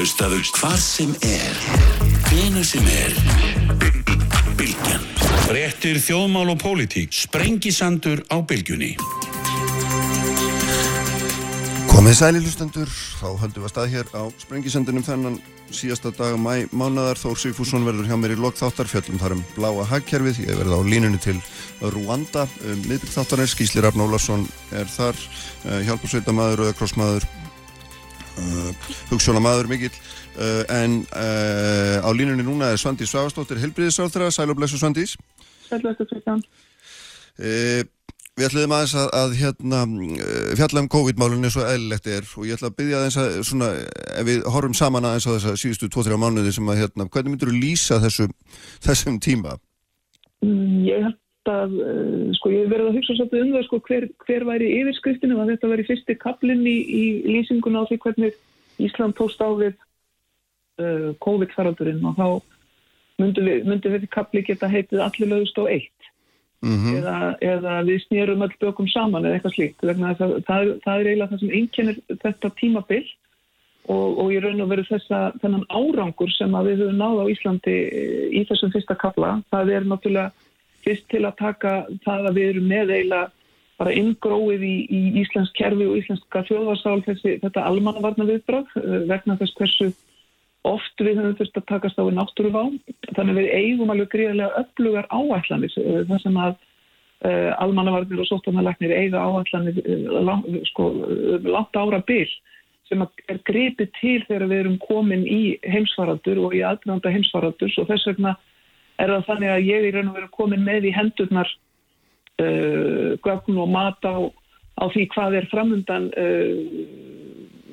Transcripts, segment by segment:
Hlustaðu hvað sem er, hvena sem er, Bilgjan. Réttir þjóðmál og pólitík, sprengisandur á Bilgjunni. Komið sæli hlustendur, þá höldum við að stað hér á Sprengisendunum þennan síðasta dag mæ mánadar. Þór Sigfússon verður hjá mér í lokþáttar, fjöllum þar um bláa hagkerfið. Ég verði á línunni til Rwanda, um, miðbyrgþáttarins. Gísli Rafn Ólafsson er þar, uh, hjálparsveitamæður, auðakrossmæður, uh, hugssjónamaður mikill. Uh, en uh, á línunni núna er Svandís Svavastóttir, helbriðisáþra. Sæl og blessu Svandís. Sæl og blessu. Uh, Við ætlum aðeins að, að hérna, fjalla um COVID-málunni eins og eðlilegt er og ég ætla að byggja aðeins að, svona, ef við horfum saman aðeins á þessa síðustu 2-3 mánuði sem að, hérna, hvernig myndur þú lýsa þessu, þessum tíma? Mm, ég held að, sko, ég hef verið að hugsa svolítið um það, sko, hver, hver væri yfirskriftinu að þetta væri fyrsti kaplinn í, í lýsingun á því hvernig Ísland tóst á við uh, COVID-faraldurinn og þá myndi við, myndi við kapli geta heitið allir lögust á eitt. Mm -hmm. eða, eða við snýrum öll bökum saman eða eitthvað slíkt það, það, það er eiginlega það sem einkennir þetta tímabill og, og ég raun og veru þessa þennan árangur sem við höfum náð á Íslandi í þessum fyrsta kafla það er náttúrulega fyrst til að taka það að við erum með eiginlega bara inngróið í, í Íslensk kerfi og Íslenska þjóðarsál þessi, þetta almannavarna viðbröð vegna þess hversu oft við höfum þurft að takast á í náttúruvá. Þannig við eigum alveg gríðarlega öflugar áætlanir þar sem að uh, almannavarnir og sóttanarleiknir eiga áætlanir uh, lang, sko, langt ára byll sem er gripið til þegar við erum komin í heimsvaraldur og í aðranda heimsvaraldur og þess vegna er það þannig að ég er raun og verið komin með í hendurnar uh, gögn og mat á, á því hvað er framöndan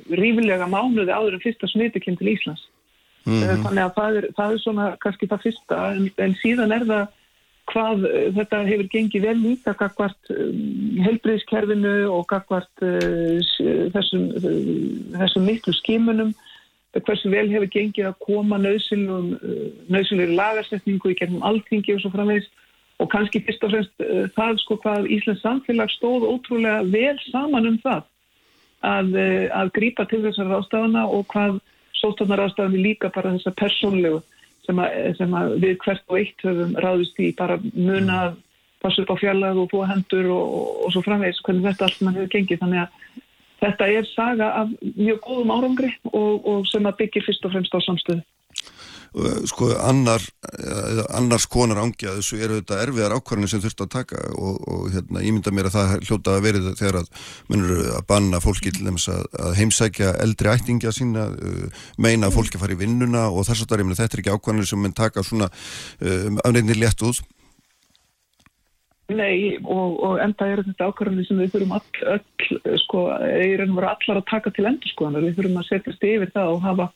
rífilega mánuði áður en fyrsta smitikinn til Íslands Mm -hmm. Þannig að það er, það er svona kannski það fyrsta en, en síðan er það hvað þetta hefur gengið vel líka kakvart um, helbriðskerfinu og kakvart uh, þessum, uh, þessum miklu skimunum hversu vel hefur gengið að koma nöðsynlegur lagarsetningu í gerðum alltingi og svo framvegist og kannski fyrst og fremst uh, það sko hvað Íslands samfélag stóð ótrúlega vel saman um það að, að grípa til þessar ástafana og hvað sótarnarafstafni líka bara þessa persónlegu sem, sem að við hvert og eitt höfum ráðist í bara muna að passa upp á fjallag og búa hendur og, og, og svo framvegs hvernig þetta allt mann hefur gengið. Þannig að þetta er saga af mjög góðum árangri og, og sem að byggir fyrst og fremst á samstöðu. Sko annar, annars konar ángja þessu eru þetta erfiðar ákvarðinu sem þurft að taka og, og hérna, ég mynda mér að það hljóta að verið þegar að munur að banna fólki til þess að, að heimsækja eldri ættingja sína, uh, meina að fólki fari í vinnuna og þess að þetta er ekki ákvarðinu sem mun taka svona um, afnefnir létt út. Nei og, og enda er þetta ákvarðinu sem við þurfum all, öll, sko, erum verið allar að taka til endur skoðanar, við þurfum að setjast yfir það og hafa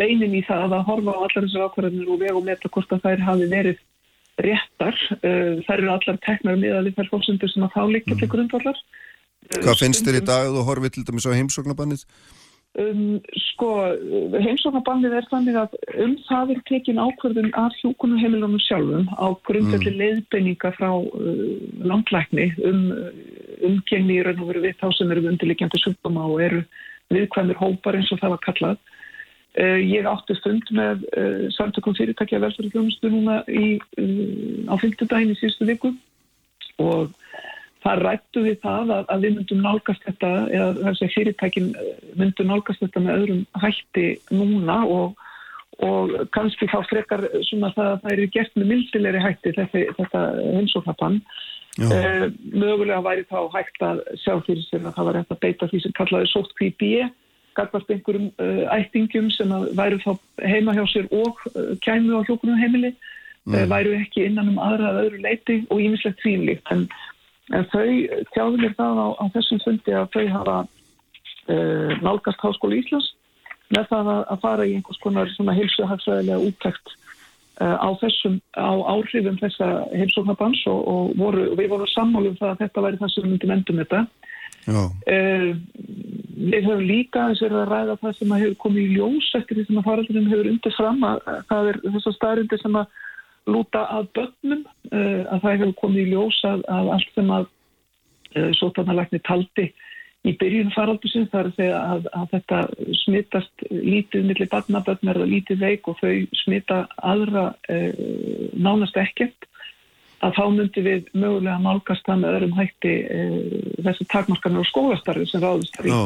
beinin í það að horfa á allar þessar ákvarðanir og vega og meta hvort að þær hafi verið réttar. Uh, þær eru allar teknar miðað þær fólksendur sem að þá líka til grundvallar. Hvað finnst þér í dag að þú horfið til dæmis á heimsóknabannið? Um, sko, heimsóknabannið er þannig að um það er tekin ákvarðun af hjókunarheimilunum sjálfum á grundvalli mm. leiðbeininga frá uh, landlækni um umgengni í raun og veru við þá sem eru undirleikjandi sjúkdóma og eru viðkvæmur hópar eins og það var kallað. Uh, ég átti stund með uh, samtökum fyrirtækja velferðarfjónustu núna í, uh, á fylgtudaginn í síðustu viku og það rættu við það að, að við myndum nálgast þetta eða þessi fyrirtækin myndum nálgast þetta með öðrum hætti núna og, og kannski þá frekar svona það að það eru gert með mildilegri hætti þetta, þetta heimsóknapann mögulega væri þá hægt að sjá fyrir sér að það var hægt að beita því sem kallaði sótt kvípíi gagvart einhverjum uh, ættingum sem væru þá heima hjá sér og uh, kæmu á hjókunum heimili mm. uh, væru ekki innan um aðra að öðru leiti og ímislegt þýmlíkt en, en þau tjáðu mér það á, á þessum fundi að þau hafa uh, nálgast Háskóli Íslands með það að, að fara í einhvers konar svona heilsuhagsæðilega úttækt uh, á þessum, á áhrifum þessa heilsóknabans og, og voru, við vorum sammálum það að þetta væri það sem við myndum endum þetta Uh, við höfum líka þess að ræða það sem hefur komið í ljós eftir því sem að faraldurinn hefur undir fram að það er þessar staðrindir sem að lúta að börnum uh, að það hefur komið í ljós að, að allt sem að uh, sótarnalækni taldi í byrjun faraldusins þar segja að, að þetta smittast lítið millir barnabötn er það lítið veik og þau smitta aðra eh, nánast ekkert að þá myndi við mögulega nálgast það með öðrum hætti eh, þessi takmarkarnar og skólastarfi sem ráðist þar í.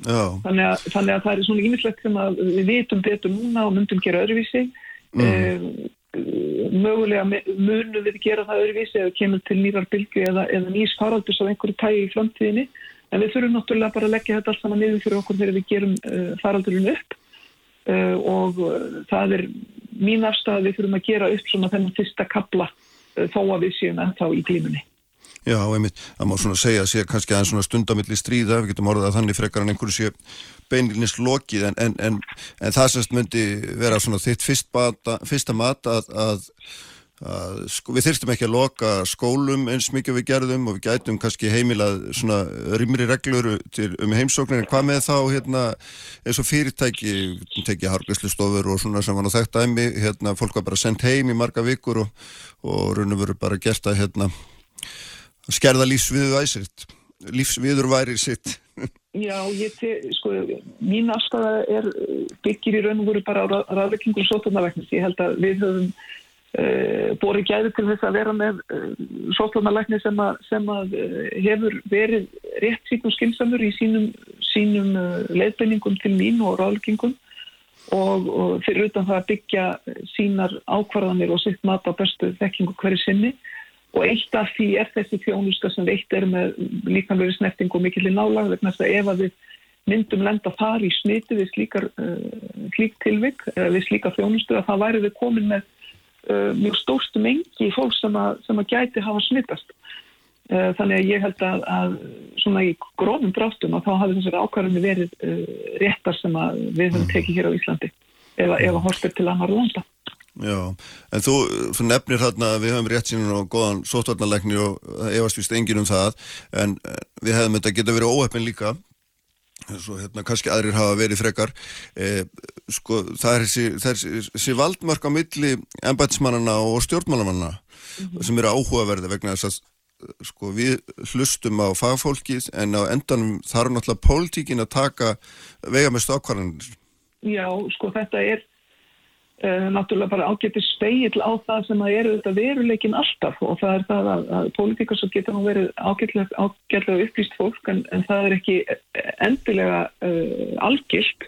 Þannig að, þannig að það er svona ímislegt sem að við vitum betur núna og myndum gera öðruvísi. Mm. Eh, mögulega munum við gera það öðruvísi eða kemur til nýrar bylgu eða, eða nýs faraldus á einhverju tægi í framtíðinni. En við þurfum náttúrulega bara að leggja þetta alls saman niður fyrir okkur þegar við gerum uh, faraldurinn upp. Uh, og uh, það er mín afstæð að við þurfum að gera upp svona þennan fyrsta kabla uh, þó að við séum ennþá í glímunni. Já, einmitt, það má svona segja að sé kannski aðeins svona stundamilli stríða, við getum orðað að þannig frekar en einhverju sé beinilnist lokið en, en, en, en það semst myndi vera svona þitt fyrsta mat að, að, að sko, við þyrstum ekki að loka skólum eins mikið við gerðum og við gætum kannski heimilað svona rýmri reglur til, um heimsóknir. En hvað með þá hérna eins og fyrirtæki tekið hargæslistofur og svona sem var nú þekkt æmi hérna fólk var bara sendt heim í marga vikur og, og raun og veru bara gert að hérna skerða lífsviðu æsirt lífsviður væri sitt Já, ég te, sko, mín afstæða er byggir í raun og voru bara á ræðleikingum sótarnalæknis. Ég held að við höfum uh, borið gæði til þess að vera með uh, sótarnalækni sem, að, sem að uh, hefur verið rétt síkn og skinsamur í sínum, sínum leiðbeiningum til mín og ræðleikingum og, og fyrir utan það að byggja sínar ákvarðanir og sitt mat á bestu þekkingu hverju sinni og eitt af því er þessi þjónuska sem veitt er með líkanlega snerting og mikillir nálag vegna þess að ef að við myndum lenda þar í smiti við slíkar uh, slík tilvik, uh, við slíkar þjónustu að það væri við komin með uh, mjög stórstum engi fólk sem að, sem að gæti hafa smittast uh, þannig að ég held að, að svona í grófum dráttum að þá hafi þessari ákvarðinu verið réttar sem við höfum tekið hér á Íslandi ef að horfið til annar landa Já, en þú, nefnir þarna að við höfum rétt sínun og góðan sótvarnalegni og efast vist engin um það en við hefðum þetta geta verið óöppin líka svo hérna kannski aðrir hafa verið frekar eh, sko það er þessi, valdmörk á milli embætismannana og stjórnmálamanna mm -hmm. sem eru áhugaverði vegna þess að sko við hlustum á fagfólkið en á endanum þarf náttúrulega pólitíkin að taka vega með stokkvarðanir Já, sko þetta er náttúrulega bara ágættir speil á það sem að eru þetta veruleikin alltaf og það er það að, að pólitíkar svo getur nú verið ágætlega, ágætlega upplýst fólk en, en það er ekki endilega uh, algilt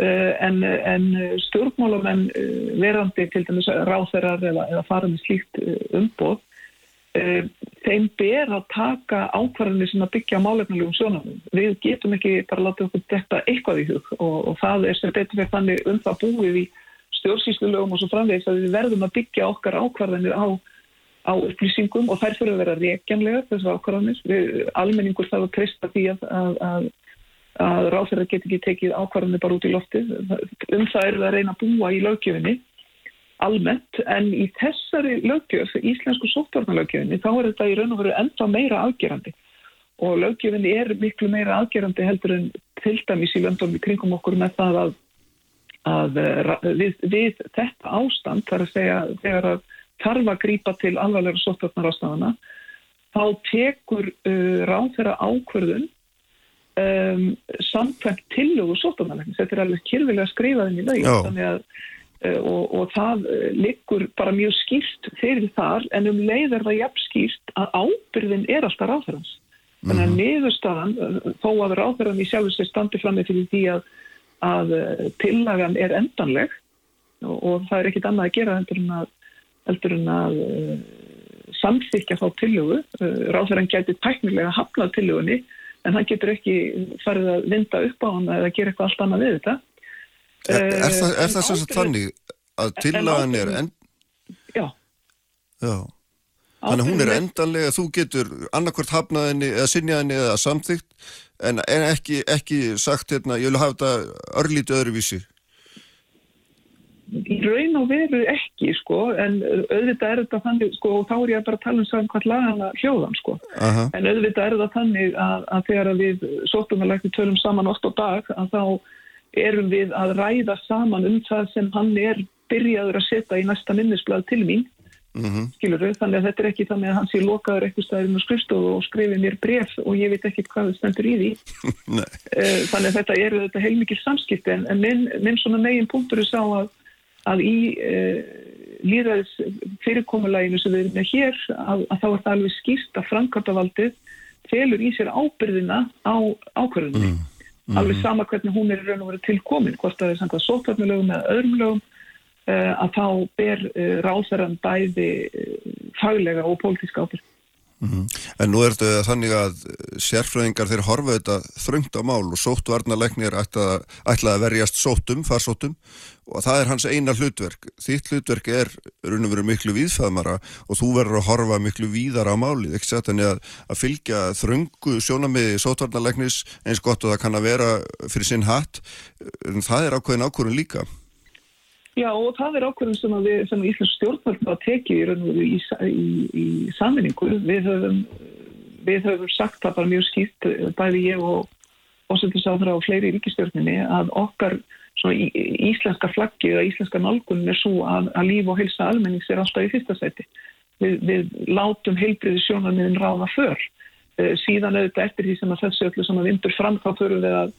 uh, en, en stjórnmálamenn verandi til dæmis ráþerar eða, eða fara með slíkt umboð þeim ber að taka ákvarðinni sem að byggja málefnilegum sjónamum. Við getum ekki bara látið okkur þetta eitthvað í hug og, og það er sem betur fyrir þannig um það búið í stjórnsýslulögum og svo framvegis að við verðum að byggja okkar ákvarðanir á, á upplýsingum og þær fyrir að vera reykjanlega þessar ákvarðanir. Við, almenningur þarf að treysta því að, að, að, að ráðferðar get ekki tekið ákvarðanir bara út í loftið. Um það eru að reyna að búa í lögjöfinni almennt en í þessari lögjöf, íslensku sóttvarnalögjöfinni, þá er þetta í raun og veru ennþá meira afgerandi og lögjöfinni er miklu meira afgerandi heldur en til dæmis í löndum í kringum okkur með það að að eh, við, við þetta ástand, þar að segja þegar að þarf að grýpa til alvarlega sóttvarnar ástafana, þá tekur uh, ráð þeirra ákverðun um, samkvæmt tillögu sóttvarnarleiknis. Þetta er alveg kyrfilega skrifaðin í lögin þannig að uh, og, og það liggur bara mjög skýrt fyrir þar en um leið er það jafn skýrt að ábyrðin er alltaf ráðferðans. Þannig að mhm. niðurstaðan, þó að ráðferðan í sjálfur sér standi fram með fyrir því að að eh, tillagan er endanleg og, og það er ekkit annað að gera heldur en að, heldur en að uh, samþykja þá tillögu. Uh, Ráðverðan getur tæknilega hafnað tillögunni en hann getur ekki farið að vinda upp á hann eða gera eitthvað allt annað við þetta. Er, er, það, það sem þannig að tillagan er end... Já. Já. Þannig að hún er endanlega, þú getur annarkvært hafnaðinni eða sinjaðinni eða samþygt en, en ekki, ekki sagt hérna, ég vil hafa þetta örlítið öðruvísi Í raun og veru ekki sko, en auðvitað er þetta þannig, sko, og þá er ég bara að tala um hvað lagana hljóðan, sko. Aha. En auðvitað er þetta þannig að, að þegar við sóttum að lækni tölum saman oft og dag, að þá erum við að ræða saman um það sem hann er byrjaður að setja í næsta minnisblad til mín mm -hmm. skilur þau, þannig að þetta er ekki þannig að hann sé lokaður eitthvað stæðin og skrifstofu og skrifi mér bref og ég veit ekki hvað það stendur í því uh, þannig að þetta eru þetta heilmikið samskipti en, en minn, minn svona megin punktur er sá að, að í uh, líðaðis fyrirkomulæginu sem við erum með hér að, að þá er það alveg skýrt að framkvæmtavaldið telur í sér ábyrðina á ákverðinni mm. Mm. alveg sama hvernig hún er raun og verið tilkomin hvort það er samkvæmt sótvarnalögum eða öðrum lögum að þá ber uh, ráðverðan bæði uh, faglega og pólitíska ábyrg. Mm -hmm. En nú er þetta þannig að sérfræðingar þeir horfa þetta þröngt á mál og sóttvarnalegnir ætla að verjast sóttum, farsóttum og það er hans eina hlutverk. Þitt hlutverk er raun og verið miklu viðfæðmara og þú verður að horfa miklu víðar á málið, ekki sett þannig að, að fylgja þröngu sjónamiði sóttvarnalegnis eins gott og það kann að vera fyrir sinn hatt, en það er ákveðin ákvörðun líka. Já og það er ákveðum sem sem Íslands stjórnvöld að tekið í, í, í, í saminningu. Við höfum, við höfum sagt það bara mjög skýrt, bæði ég og ósöldisáðra og fleiri í ríkistjórninni að okkar íslenska flaggi eða íslenska nálgunum er svo að, að líf og helsa almennings er alltaf í fyrsta sæti. Við, við látum heilbriði sjónarmiðin ráða för. Eh, síðan auðvitað eftir því sem að þessu öllu sem að vindur fram þá förum við að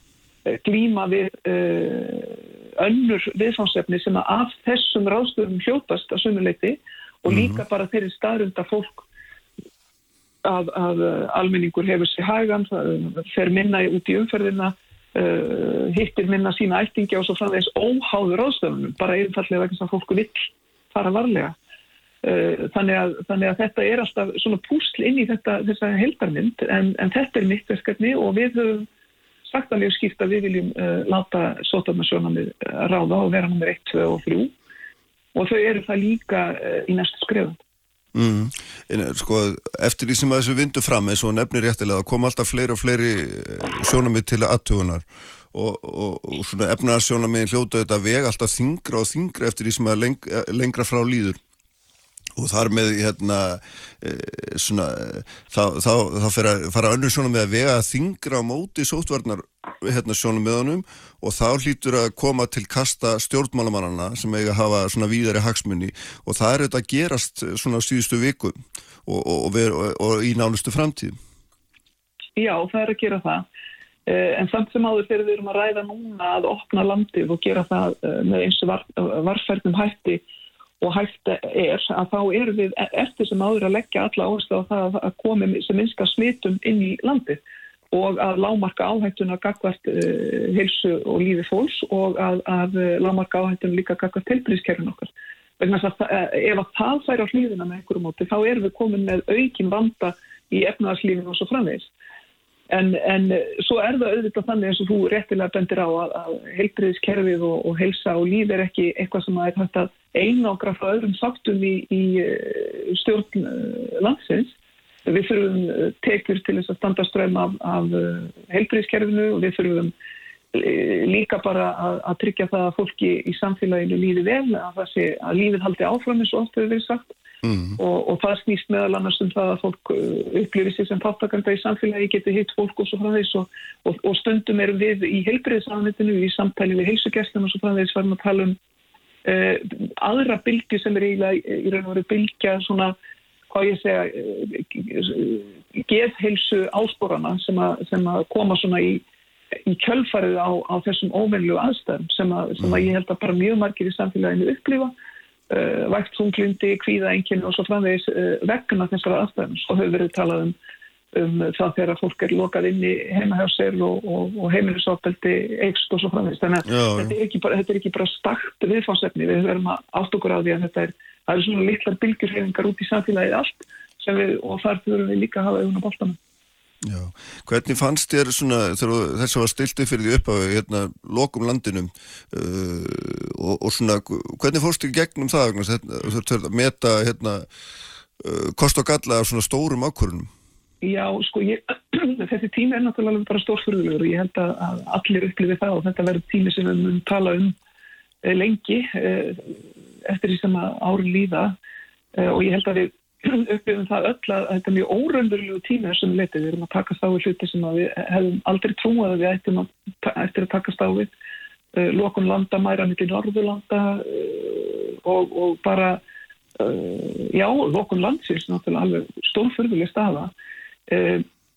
eh, glíma við uh, önnur viðfánsefni sem að af þessum ráðstöðum hljótast að sumuleiti og mhm. líka bara þeirri staðrunda fólk að, að almenningur hefur sér hægan, fer minna út í umferðina, uh, hittir minna sína ættingi og svo frá þess óháður ráðstöðunum, bara einfallega vegna sem fólku vill fara varlega. Uh, þannig, að, þannig að þetta er alltaf svona púsl inn í þetta, þessa heldarmynd en, en þetta er mitt verkefni og við höfum sagt alveg skýrt að við viljum uh, láta sótarnarsjónamið uh, ráða og vera nummer 1, 2 og 3 og þau eru það líka uh, í næstu skrefund. Mm. Sko, eftir því sem að þessu vindu fram eins og nefnir réttilega kom alltaf fleiri og fleiri sjónamið til aðtugunar og, og, og svona efnarsjónamið hljóta þetta veg alltaf þingra og þingra eftir því sem að leng, lengra frá líður og þar með hérna e, svona þá, þá, þá fara önnur svona með að vega þingra á móti sótvarnar hérna svona með honum og þá hlýtur að koma til kasta stjórnmálamannana sem eiga að hafa svona víðari hagsmunni og það er þetta að gerast svona síðustu viku og, og, og, og í nálustu framtíð. Já, það er að gera það. Eh, en samt sem áður þegar við erum að ræða núna að opna landið og gera það með eins og var, varfærnum hætti og hægt er að þá erum við eftir sem áður að leggja alla áherslu á það að komi sem minnska smitum inn í landið og að lámarka áhættuna gagvart uh, heilsu og lífi fólks og að, að lámarka áhættuna líka gagvart tilbríðskerfin okkar. Að, uh, ef að það fær á hlýðina með einhverju móti þá erum við komin með aukin vanda í efnaðarslífinu og svo framvegis. En, en svo er það auðvitað þannig eins og þú réttilega bendir á að, að heilbriðiskerfið og, og heilsa og líf er ekki eitthvað sem er hægt að einágra frá öðrum saktum í, í eh, stjórn eh, landsins. Við þurfum eh, tekjur til þess að standa ströym af, af heilbriðiskerfinu og við þurfum líka bara að, að tryggja það að fólki í samfélaginu líði vel, að, sé, að lífið haldi áfram eins og oft hefur verið sagt Mm. Og, og það snýst meðal annars um það að fólk uh, upplifir sér sem þáttakanda í samfélagi, getur hitt fólk og svo frá þess og, og, og stundum erum við í heilbreyðsafnitinu, í samtæli við heilsugjastlum og svo frá þess varum að tala um uh, aðra bylgi sem er eiginlega í raun og veru bylgja svona, hvað ég segja, uh, geðheilsu ásporana sem, sem að koma svona í, í kjölfarið á, á þessum óvenlu aðstæðum sem, að, sem að ég held að bara mjög margir í samfélaginu upplifa uh, vægt þunglindi, kvíðaenginu og svo framvegis uh, vegna þessara aðstæðum og hefur verið talað um, um það þegar fólk er lokað inn í heimahjásel og, og, og heimilisofbeldi eikst og svo framvegis. Þannig að þetta er, bara, þetta er ekki bara stakt viðfánsefni, við verðum að átt okkur á því að þetta er, það eru svona litlar bylgjurhefingar út í samfélagið allt við, og þar þurfum við líka að hafa bóltanum. Já, hvernig fannst þér svona þess að var stiltið fyrir því upp á hérna lokum landinum uh, og, og svona, hvernig fórst þér gegnum það að meta hérna uh, kost og galla af svona stórum ákvörunum? Já, sko ég, þessi tími er náttúrulega bara stórfyrðulegur og ég held að allir upplifið það og þetta verður tími sem við munum tala um eh, lengi eh, eftir því sem að ári líða eh, og ég held að við upplifum það öll að þetta er mjög óraunverulegu tími þessum leiti. Við erum að takast á við hluti sem við hefum aldrei trúið að við ættum að, eftir að takast á við. Uh, lokun landa, mæra mitt í Norðurlanda uh, og, og bara uh, já, lokun landsins náttúrulega alveg stórfyrðuleg staða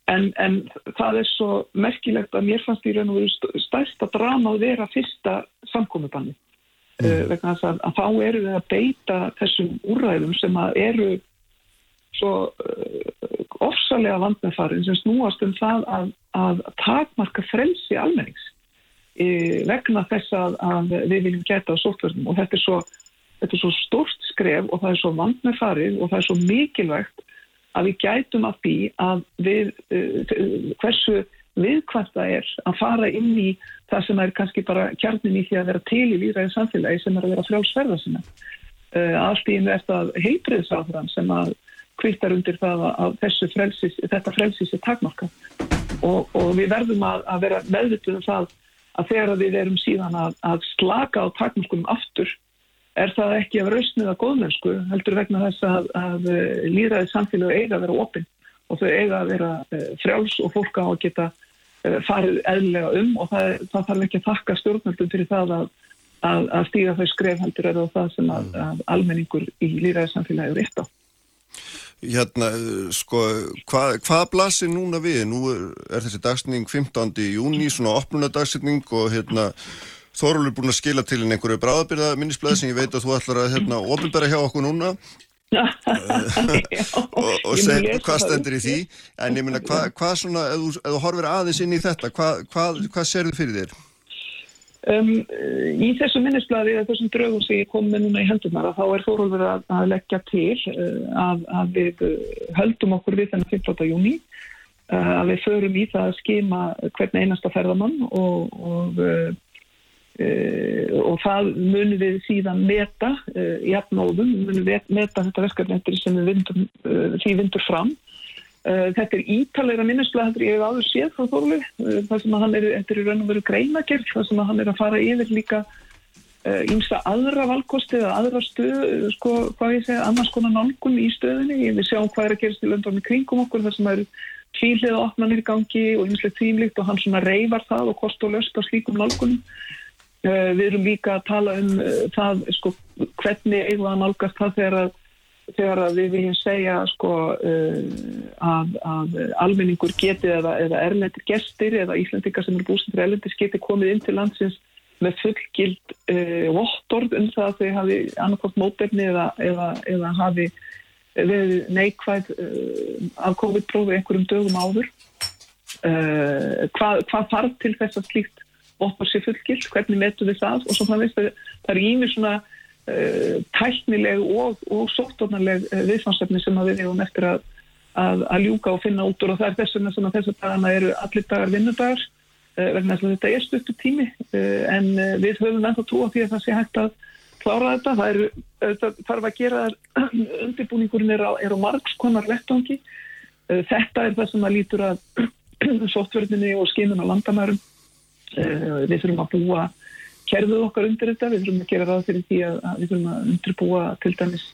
en, en það er svo merkilegt að mér fannst í raun og veru stærsta drama að vera fyrsta samkomiðbanni mm. vegna þess að, að þá eru við að beita þessum úræðum sem að eru svo ofsalega vandmeðfarin sem snúast um það að, að takmarka frelsi almennings vegna þess að, að við viljum geta á sótverðum og þetta er svo, þetta er svo stort skref og það er svo vand með farið og það er svo mikilvægt að við gætum að bí að við, uh, hversu viðkvæmt það er að fara inn í það sem er kannski bara kjarnin í því að vera til í líðræði samfélagi sem er að vera frjálsverða sinna. Uh, allt í einu er það heitriðsáðran sem að kvittar undir það að frelsis, þetta frelsis er takmarka og, og við verðum að, að vera meðvituð um það að þegar við erum síðan að, að slaka á takmörkunum aftur er það ekki af rausnið að góðmennsku heldur vegna þess að, að eh, líðræðið samfélög eiga að vera opinn og þau eiga að vera eh, frjáls og fólk á að geta eh, farið eðlega um og það, það þarf ekki að þakka stjórnvöldum fyrir það að, að stíga þau skref heldur er það sem að almenningur í líðræðið samfélagi eru rétt á. Hérna, sko, hvað, hvað blasir núna við? Nú er þessi dagsning 15. júni, svona opnunadagsning og hérna, Þorul er búin að skila til einhverju bráðabyrða minnisblæði sem ég veit að þú ætlar að hérna, ofinbæra hjá okkur núna og, og segja hvað stendur í því en ég minna, hvað hva svona, ef þú, horfir aðeins inn í þetta, hvað hva, hva ser þið fyrir þér? Um, í þessu minnisbladi eða þessum draugum sem ég kom með núna í hendunar þá er Þórólfur að, að leggja til uh, að, að við uh, höldum okkur við þennan 15. júni uh, að við förum í það að skima hvern einasta ferðamann og, og, og það munum við síðan meta í afnóðum, munum við meta þetta verkefni sem við vindum, því vindur fram þetta er ítalega minnesblæð ég hef áður séð frá Þorlu eh, þar sem að hann er, þetta er raun og veru greinagerð þar sem að hann er að fara yfir líka ímsta uh, aðra valkosti eða aðra stöð, sko, hvað ég segja annars konar nálgun í stöðinni við sjáum hvað er að gerast í löndunum kringum okkur þar sem eru tvílið opnanir í gangi og einslega tímlíkt og hann svona reyfar það og kost og löst á slíkum nálgunum. Við erum líka að tala um það, sko, hvernig eigða að nálgast það þegar að þegar við viljum segja sko, uh, að, að almenningur geti eða, eða erlendir gestir eða Íslandingar sem eru bústundur erlendir geti komið inn til landsins með fullgild uh, vottorð um það að þau hafi annarkort mótefni eða, eða, eða hafi verið neikvæð uh, af COVID-prófi einhverjum dögum áður. Uh, hvað, hvað þarf til þess að slíkt vottorð sé fullgild, hvernig metu við það og svo það að er ímið svona tæknileg og, og sóttornarleg uh, viðfansefni sem við hefum eftir að, að, að ljúka og finna út úr og það er þess vegna sem að þessu dagana eru allir dagar vinnudagar uh, vegna þess að þetta er stuttu tími en við höfum ennþá trú á því að það sé hægt að klára þetta. Það eru, þarf að gera undirbúningurinn er á, á margskonar vettangi. Þetta er það sem að lítur að sóttverðinni og skinnuna landamærum. Við þurfum að búa kerfið okkar undir þetta, við þurfum að gera ráð fyrir því að, að við þurfum að undirbúa til dæmis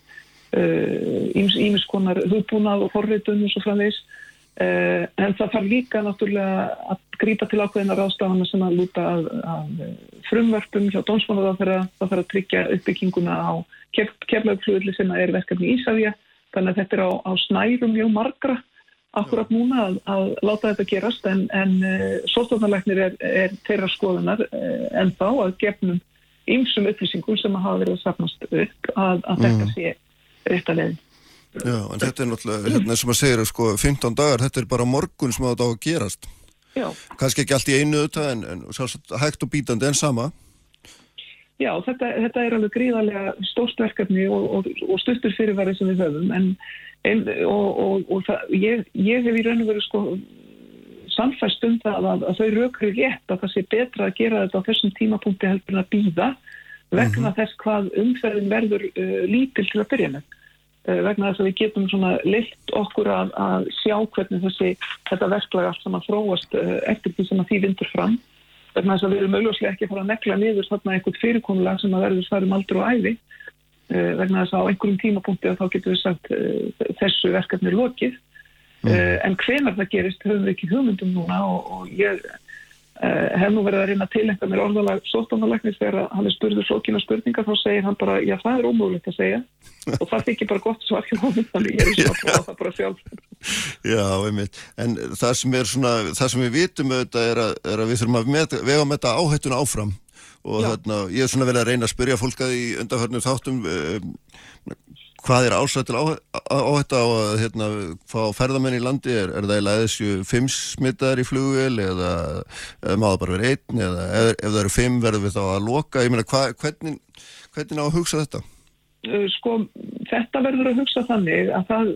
ímis uh, konar hugbúnað og forriðun og svo framvegs uh, en það þarf líka náttúrulega að grípa til ákveðina ráðstafana sem að lúta af, af frumvörpum hjá dónsmála það þarf að tryggja uppbygginguna á keflaugflugli sem er verkefni Ísafja þannig að þetta er á, á snærum mjög margra akkurat núna að, að láta þetta gerast en, en eh, sóstofnarleiknir er, er þeirra skoðunar uh, en þá að gefnum ymsum upplýsingum sem að hafa verið að sapnast upp að, að mm. þetta sé rétt að leiðin. Já, en þetta er náttúrulega, hérna sem að segja, sko, 15 dagar, þetta er bara morgun sem að þetta á að gerast. Já. Kannski ekki allt í einu þetta en, en hægt og bítandi en sama. Já, þetta, þetta er alveg gríðarlega stórt verkefni og, og, og stuttur fyrirværi sem við höfum en en, og, og, og það, ég, ég hef í raun og veru sko samfæst um það að, að þau raukri rétt að það sé betra að gera þetta á þessum tímapunkti heldur en að býða vegna mm -hmm. þess hvað umferðin verður uh, lítil til að byrja með. Uh, vegna þess að við getum svona leitt okkur að, að sjá hvernig þessi þetta verklag allt saman þróast uh, eftir því sem að því vindur fram. Vegna þess að við erum auðvitað ekki að fara að nekla niður þarna einhvert fyrirkonulag sem að verður þar um aldur og Eh, vegna þess að á einhverjum tímapunkti þá getur við sagt eh, þessu verkefni lokið. Mm. Eh, en hvenar það gerist höfum við ekki hugmyndum núna og, og ég hef nú verið að reyna að tilengja mér orðalag sóttánalæknis þegar hann er spurður flókina spurninga þá segir hann bara, já það er ómögulegt að segja. Og það þykir bara gott svar hjá honum þannig ég er svona prófa það bara sjálf. Já, einmitt, en það sem er svona, það sem við vitum auðvitað er að, er að við þurfum að vega með þetta áhættuna áfram og þarna, ég er svona verið að reyna að spyrja fólk að í undanförnum þáttum um, hvað er ásætt til áhætta á að hérna, fá ferðamenn í landi, er, er það í læðisju fimm smittar í flugvel eða, eða má það bara vera einn eða ef, ef það eru fimm verður við þá að loka, ég meina hva, hvernig, hvernig á að hugsa þetta? Sko, þetta verður að hugsa þannig að það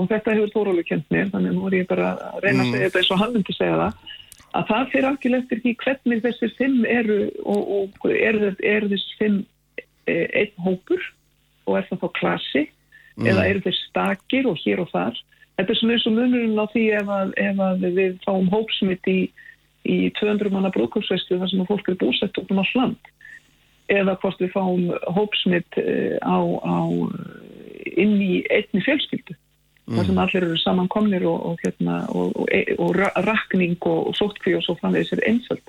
og þetta hefur Þórólu mér, þannig nú er ég bara að reyna að segja þetta eins og hann myndi segja það að það fyrir algjörlega eftir því hvernig þessir fimm eru og, og er, er þess fimm e, einn hópur og er það þá klassi mm. eða eru þeir stakir og hér og þar. Þetta er svona eins og munurinn á því ef að, ef að við fáum hópsmitt í, í 200 manna brúkálsvestu þar sem fólk eru búsett út um all land. Eða hvort við fáum hópsmitt e, á, á inn í einni fjölskyldu þar sem allir eru samankomnir og, og, hérna, og, og rakning og sótkví og svo framvegis er einsöld.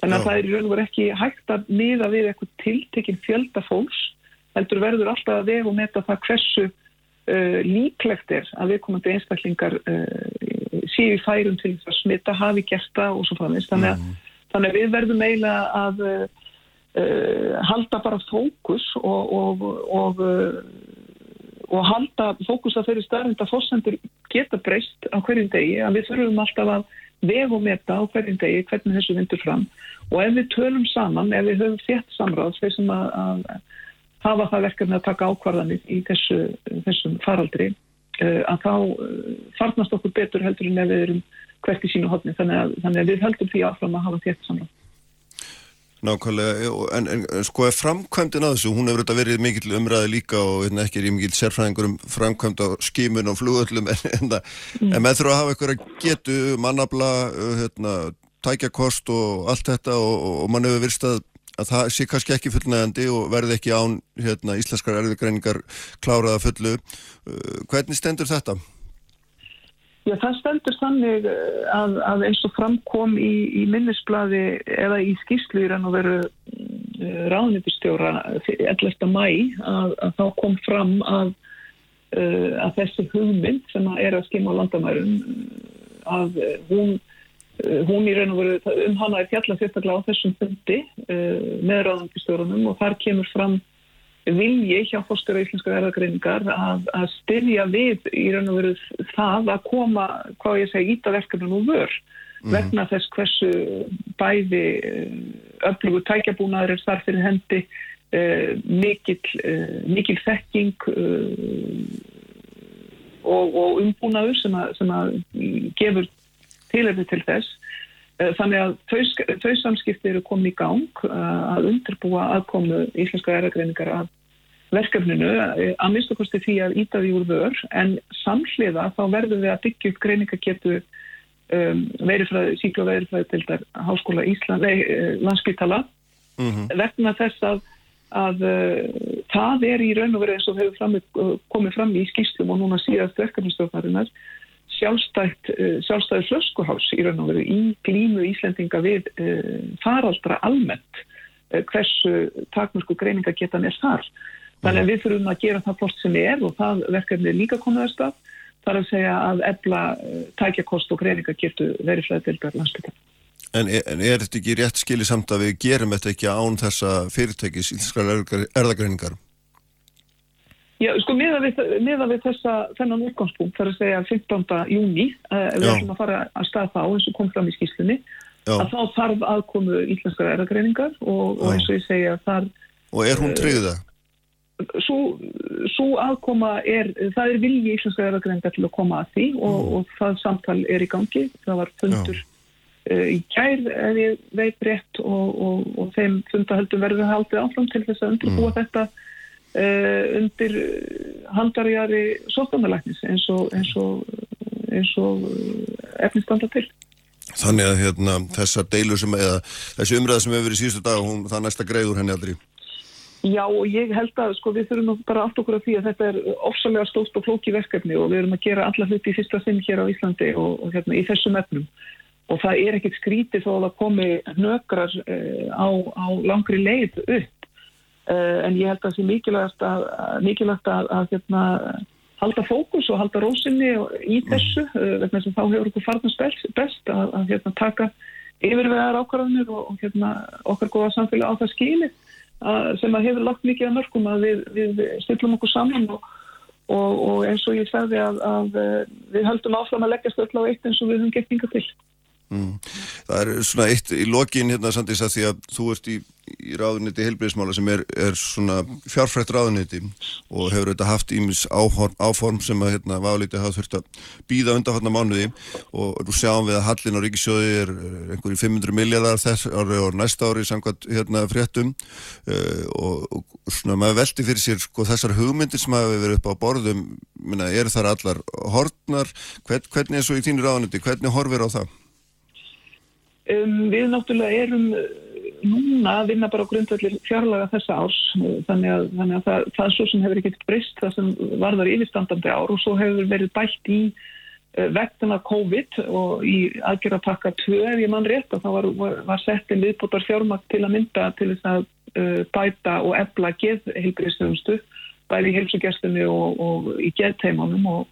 Þannig að Já. það er í raun og verið ekki hægt að miða við eitthvað tiltekinn fjölda fólks, heldur verður alltaf að vega og meta það hversu uh, líklegt er að viðkomandi einstaklingar uh, séu í færum til að smita, hafi gert það og svo framvegis. Þannig, mm. þannig að við verðum eiginlega að uh, halda bara fókus og og halda fókus að þeirri starfend að fórsendur geta breyst á hverjum degi að við þurfum alltaf að vega og meta á hverjum degi hvernig þessu vindur fram. Og ef við tölum saman, ef við höfum þétt samráð þeir sem að, að hafa það verkefni að taka ákvarðanir í þessu, þessum faraldri uh, að þá uh, farnast okkur betur heldur en ef við erum hvert í sínu hodni þannig að, þannig að við höldum því áfram að hafa þétt samráð Nákvæmlega, en, en sko er framkvæmdinn að þessu, hún hefur þetta verið mikill umræði líka og hérna, ekki er ég mikill sérfræðingur um framkvæmd á skímun og flugöllum en, en, mm. en með þurfa að hafa eitthvað getu, mannabla, hérna, tækjakost og allt þetta og, og, og mann hefur virst að, að það sé kannski ekki fullnægandi og verði ekki án hérna, íslenskar erðugreiningar kláraða fullu. Uh, hvernig stendur þetta? Já, það stendur þannig eh, að, að eins og framkom í, í minnisbladi eða í skýrslu í rann og veru eh, ráðnýttistjóra 11. mæ að, að þá kom fram að, eh, að þessi hugmynd sem er að skima á landamærum að hún, hún í raun og veru um hana er fjalla sérstaklega á þessum fundi með ráðnýttistjórunum og þar kemur fram vilji hjá fórskara íslenskar erðagreiningar að, að styrja við í raun og veru það að koma, hvað ég segi, ítaverkefnum og vör mm. vegna þess hversu bæði eh, öflugu tækjabúnaður er þar fyrir hendi uh, mikil, uh, mikil þekking uh, og, og umbúnaður sem að, sem að gefur tilhefni til þess Þannig að þau, þau samskipti eru komið í gang að undirbúa aðkomu íslenska erðagreiningar að verkefninu að minnstu kosti því að íta því úr vör en samhliða þá verður við að byggja upp greiningaketu um, síkla og verifræði til þær Háskóla Ísland, nei, eh, landspítala mm -hmm. vegna þess að, að uh, það er í raun og verið eins og hefur fram, komið fram í skýslum og núna síðast verkefnistofnarinnar sjálfstætt, uh, sjálfstæði flöskuhás í raun og verið í glímu Íslendinga við uh, faraldra almennt hversu takmörsku greiningaketan er þar Þannig að við þurfum að gera það post sem er og það verkefni er líka komið að stað. Það er að segja að ebla eh, tækjakost og greininga getur verið flæðildar landsbyttar. En, en er þetta ekki rétt skilið samt að við gerum þetta ekki án þessa fyrirtækis ílskar erðagreiningar? Já, sko, miða við, miða við þessa þennan útgangspunkt, það er að segja 15. júni, uh, við ætlum að fara að stað þá eins og kom fram í skýslunni, Já. að þá þarf aðkomu íslenskar erðagreiningar og, og eins og ég segja þar... Og er hún tryggða? Svo aðkoma er, það er vilji íslenska erðagreynda til að koma að því og, mm. og það samtal er í gangi. Það var fundur uh, í kær ef ég veit rétt og, og, og þeim fundahöldum verður haldið áfram til þess að undirbúa mm. þetta uh, undir handarjari sóttandalæknis eins og eins og efnistanda til. Þannig að hérna, þessar deilur sem, eða þessi umræða sem hefur verið síðustu dag, hún, það næsta greiður henni aldrei? Já og ég held að sko við þurfum bara allt okkur af því að þetta er ofsalega stóst og flóki verkefni og við erum að gera alla hluti í fyrsta sinn hér á Íslandi og, og hérna í þessum efnum og það er ekkit skrítið þó að það komi nökrar uh, á, á langri leið upp en ég held að það sé mikilvægt að, mikilvægt að, að hérna, halda fókus og halda rósinni í þessu uh, vegna sem þá hefur okkur farnast best, að, að hérna, taka yfirvegar ákvarðanir og, og hérna, okkar góða samfélag á það skili sem að hefur lagt mikið að mörgum að við, við stillum okkur saman og, og, og eins og ég sagði að, að við höldum áfram að leggjast öll á eitt eins og við höfum gett yngar til. Mm. Það er svona eitt í lokin hérna Sandís að því að þú ert í, í ráðuniti helbriðismála sem er, er svona fjárfrætt ráðuniti og hefur auðvitað haft ímis áform sem að hérna válítið hafa þurft að býða undanfarnar mánuði og nú sjáum við að hallin á ríkisjóði er einhverjum 500 miljardar þess ári og næsta ári samkvæmt hérna fréttum uh, og, og svona maður veldi fyrir sér sko þessar hugmyndir sem hafa verið upp á borðum, minna, er þar allar hortnar, Hvern, hvernig er svo í þínu ráðuniti, hvernig horfir á það? Um, við náttúrulega erum uh, núna að vinna bara á grundvallir fjarlaga þessa árs uh, þannig að, þannig að það, það svo sem hefur ekkert breyst það sem varðar yfirstandandi ár og svo hefur verið bætt í uh, vegna COVID og í aðgerðarpakka 2 ef ég mann rétt og þá var, var, var settin viðbútar fjármakt til að mynda til þess að uh, bæta og ebla geðheilbriðstöðumstu bæði í heilsugjastunni og, og í geðteimunum og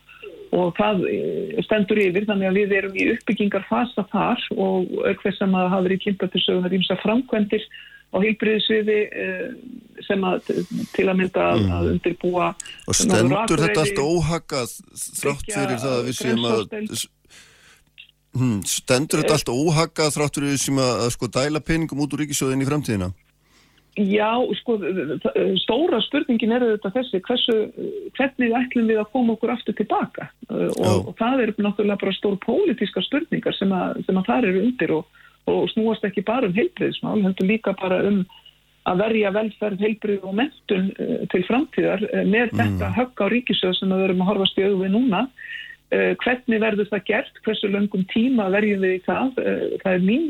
og það eh, stendur yfir þannig að við erum í uppbyggingarfasa þar og aukveð sem að hafa verið kynnt til sögunar ímsa framkvendir á heilbriðisviði eh, sem að til að mynda mm. að undirbúa og stendur þetta allt óhagað þrátt fyrir það að við séum að hmm, stendur þetta allt óhagað þrátt fyrir við séum að, að sko dæla peningum út úr ríkisjóðin í framtíðina Já, sko, stóra spurningin er þetta þessi, hversu, hvernig ætlum við að koma okkur aftur tilbaka og, og það er náttúrulega bara stór pólitíska spurningar sem að, sem að það eru undir og, og snúast ekki bara um heilbriðismál, heldur líka bara um að verja velferð, heilbrið og mentun til framtíðar með mm. þetta högg á ríkisöð sem við verum að horfast í auðvið núna. Hvernig verður það gert? Hversu löngum tíma verjum við í það? Það er mín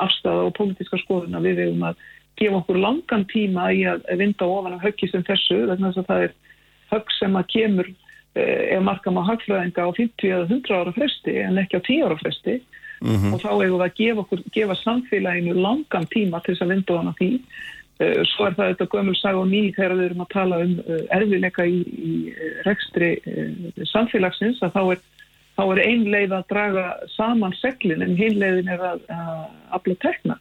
afstæða og pólitíska skoðun að við verum að gefa okkur langan tíma í að vinda ofan af höggi sem þessu þannig að það er högg sem að kemur eh, ef markam á höggfræðinga á 50 eða 100 ára fresti en ekki á 10 ára fresti. Mm -hmm. og þá hefur við að gefa, okkur, gefa samfélaginu langan tíma til þess að vinda ofan af því. Eh, svo er það þetta gömul sag og ný þegar við erum að tala um eh, erfiðleika í, í rekstri samfélagsins að þá er þá er ein leið að draga saman seglin en hinn leiðin er að, afla tekna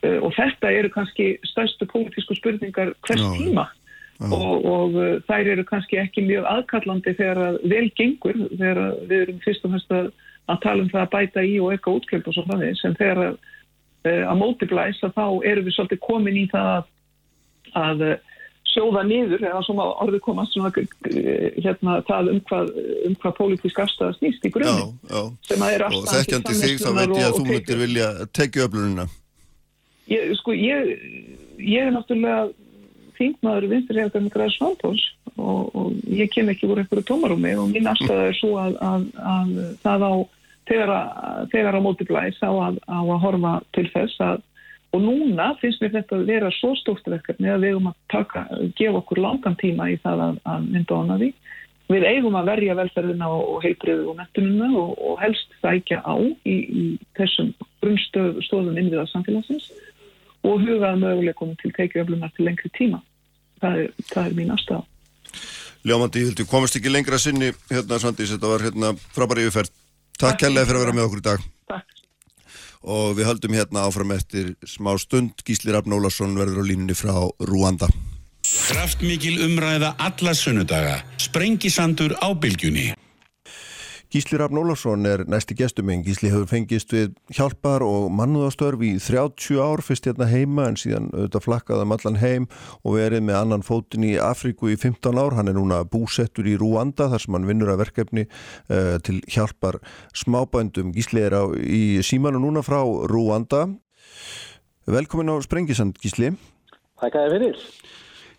og þetta eru kannski stærstu pólitísku spurningar hvers Já. tíma. Já. og, og uh, þær eru kannski ekki mjög aðkallandi þegar að vel gengur þegar við erum fyrst og fyrst að, að tala um það að bæta í og eitthvað útkjöld og svo því sem þegar að, uh, að mótiblæsa þá eru við svolítið komin í það að, að sjóða niður eða svona orðið komast svona hérna það um hvað, um hvað pólitísk afstæða snýst í grunni sem að er alltaf og þekkjandi þig þá veit ég að þú myndir vilja tekja öflununa Ég, sko, ég, ég er náttúrulega þingmaður vinsturhefðar með græðs sválpós og, og ég kem ekki úr einhverju tómarúmi og mín afstæða er svo að, að, að það á þegar að, þegar að móti blæs á, á að horfa til þess að og núna finnst mér þetta að vera svo stórt verkefni að við eigum að taka, gefa okkur langan tíma í það að mynda ána því. Við eigum að verja velferðina og heilbriðu og nettununa og, og helst sækja á í, í þessum grunnstöðum innviða samfélagsins og hugaða möguleikum til tekiöflunar til lengri tíma. Það er, það er mín aðstæða. Ljómandi, ég held að komast ekki lengra sinni hérna Svandís, þetta var hérna frábæri yfirferð. Takk helga fyrir að vera með okkur í dag. Takk. Og við höldum hérna áfram eftir smá stund. Gísli Rafn Ólarsson verður á línunni frá Rúanda. Kraftmikil umræða alla sunnudaga. Sprengisandur á bylgjunni. Gísli Rafn Ólafsson er næsti gestuminn. Gísli hefur fengist við hjálpar og mannúðastörfi í 30 ár fyrst hérna heima en síðan auðvitað flakkaði um allan heim og verið með annan fótinn í Afríku í 15 ár. Hann er núna búsettur í Rúanda þar sem hann vinnur að verkefni uh, til hjálpar smábændum. Gísli er á, í símanu núna frá Rúanda. Velkomin á Sprengisand Gísli. Takk að þið fyrir.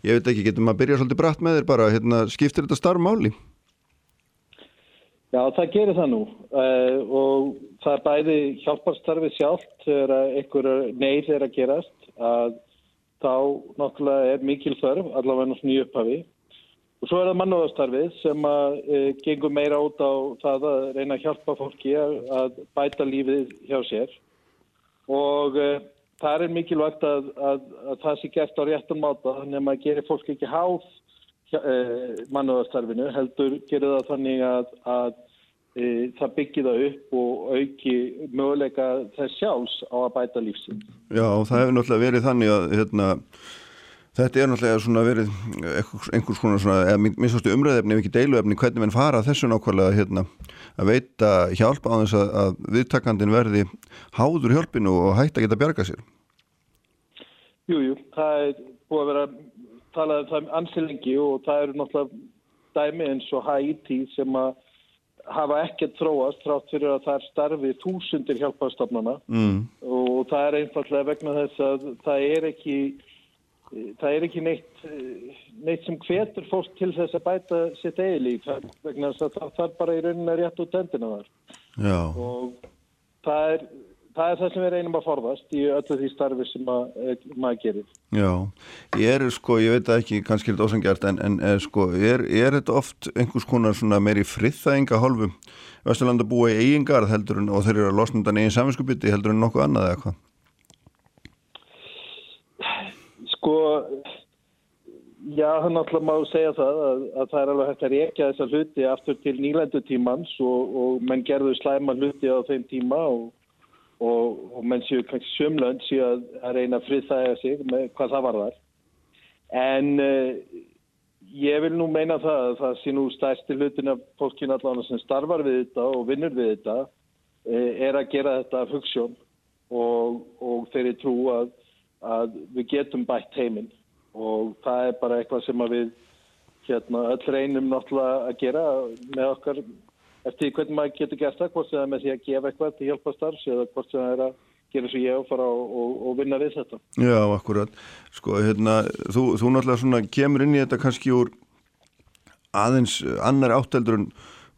Ég veit ekki, getur maður að byrja svolítið brætt með þér bara, hérna, skiptir þetta starfmáli? Já, það gerir það nú uh, og það er bæði hjálparstarfið sjálft þegar einhverju neyð er að gerast að þá náttúrulega er mikil þörf allavega náttúrulega nýju upphafi Og svo er það mannúðarstarfið sem að e, gengur meira út á það að reyna að hjálpa fólki að, að bæta lífið hjá sér. Og e, það er mikilvægt að, að, að það sé gert á réttum máta þannig að maður gerir fólk ekki háð e, mannúðarstarfinu, heldur gerir það þannig að e, það byggir það upp og auki möguleika þess sjálfs á að bæta lífsinn. Já, það hefur náttúrulega verið þannig að hérna Þetta er náttúrulega verið einhvers konar svona, eða minnstastu umræðefni ef ekki deiluefni, hvernig menn fara þessu nákvæmlega hérna, að veita hjálp á þess að, að viðtakandin verði háður hjálpinu og hægt að geta bjarga sér. Jújú, jú, það er búið að vera talað um það ansilengi og það eru náttúrulega dæmi eins og Haiti sem að hafa ekkert þróast trátt fyrir að það er starfið þúsundir hjálpastofnana mm. og það er einfallega vegna þess að það er ekki það er ekki neitt, neitt sem hvetur fólk til þess að bæta sitt eigi líf vegna þess að það, það bara í rauninni rétt út endina þar Já. og það er, það er það sem við reynum að forðast í öllu því starfi sem að, eh, maður gerir. Já, ég er sko, ég veit ekki, kannski er þetta ósangjart en, en er, sko, er, er þetta oft einhvers konar svona meiri friðþæginga hálfu Vesturlanda búa í eigingar heldur en og þeir eru að losna undan eigin saminskupiti heldur en nokkuð annað eða hvað? Sko, já, hann alltaf má segja það að, að það er alveg hægt að reyka þessa hluti aftur til nýlendu tímans og, og menn gerðu slæma hluti á þeim tíma og, og, og menn séu kannski sömlönd séu að, að reyna að friðþæga sig með hvað það var þar. En uh, ég vil nú meina það að það sé nú stærsti hlutin af fólkinu allavega sem starfar við þetta og vinnur við þetta uh, er að gera þetta af hugssjón og þeirri trú að að við getum bætt heiminn og það er bara eitthvað sem við hérna, öll reynum náttúrulega að gera með okkar eftir hvernig maður getur gert það, hvort sem það er með því að gefa eitthvað til hjálpastars eða hvort sem það er að gera svo ég og fara og, og, vinna við þetta. Já, akkurat. Sko, hérna, þú, þú náttúrulega svona kemur inn í þetta kannski úr aðeins annar átteldur en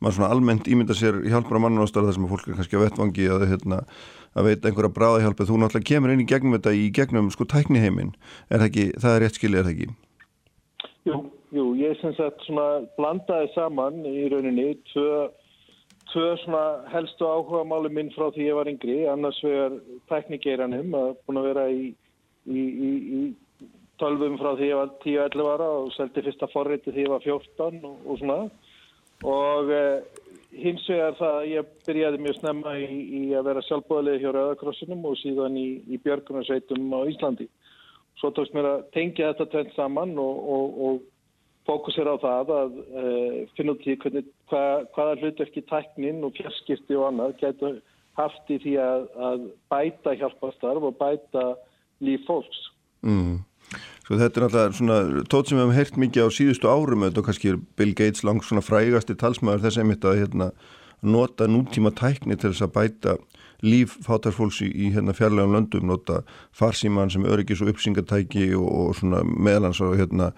maður svona almennt ímynda sér hjálpar á mannástar þar sem fólk er kannski að vettvangi að hérna að veita einhverja bráðahjálpi þú náttúrulega kemur inn í gegnum þetta í gegnum sko tækniheimin, er það ekki það er rétt skilja, er það ekki? Jú, jú, ég syns að svona blandaði saman í rauninni tvö, tvö svona helstu áhuga máli minn frá því ég var yngri annars vegar tæknigeiranum að búin að vera í, í, í, í tölvum frá því ég var 10-11 ára og seldi fyrsta forriti því ég var 14 og, og svona og eh, hins vegar það að ég byrjaði mjög snemma í, að vera sjálfbóðilega hjá Rauðakrossinum og síðan í, Björgunarsveitum á Íslandi. Svo tókst mér að tengja þetta tvent saman og, og, og fókusera á það að e, finna út í hvernig, hvað, hvaða hlutverki tæknin og fjarskipti og annað getur haft í því að, að bæta hjálpastarf og bæta líf fólks. Mm. Svo þetta er alltaf svona tótt sem við hefum heyrt mikið á síðustu árum og kannski er Bill Gates langt svona frægasti talsmaður þess einmitt að hérna, nota nútíma tækni til þess að bæta líf fátarfólks í, í hérna, fjarlægum löndum, nota farsíman sem öryggis og uppsingatæki og, og svona meðlans og hérna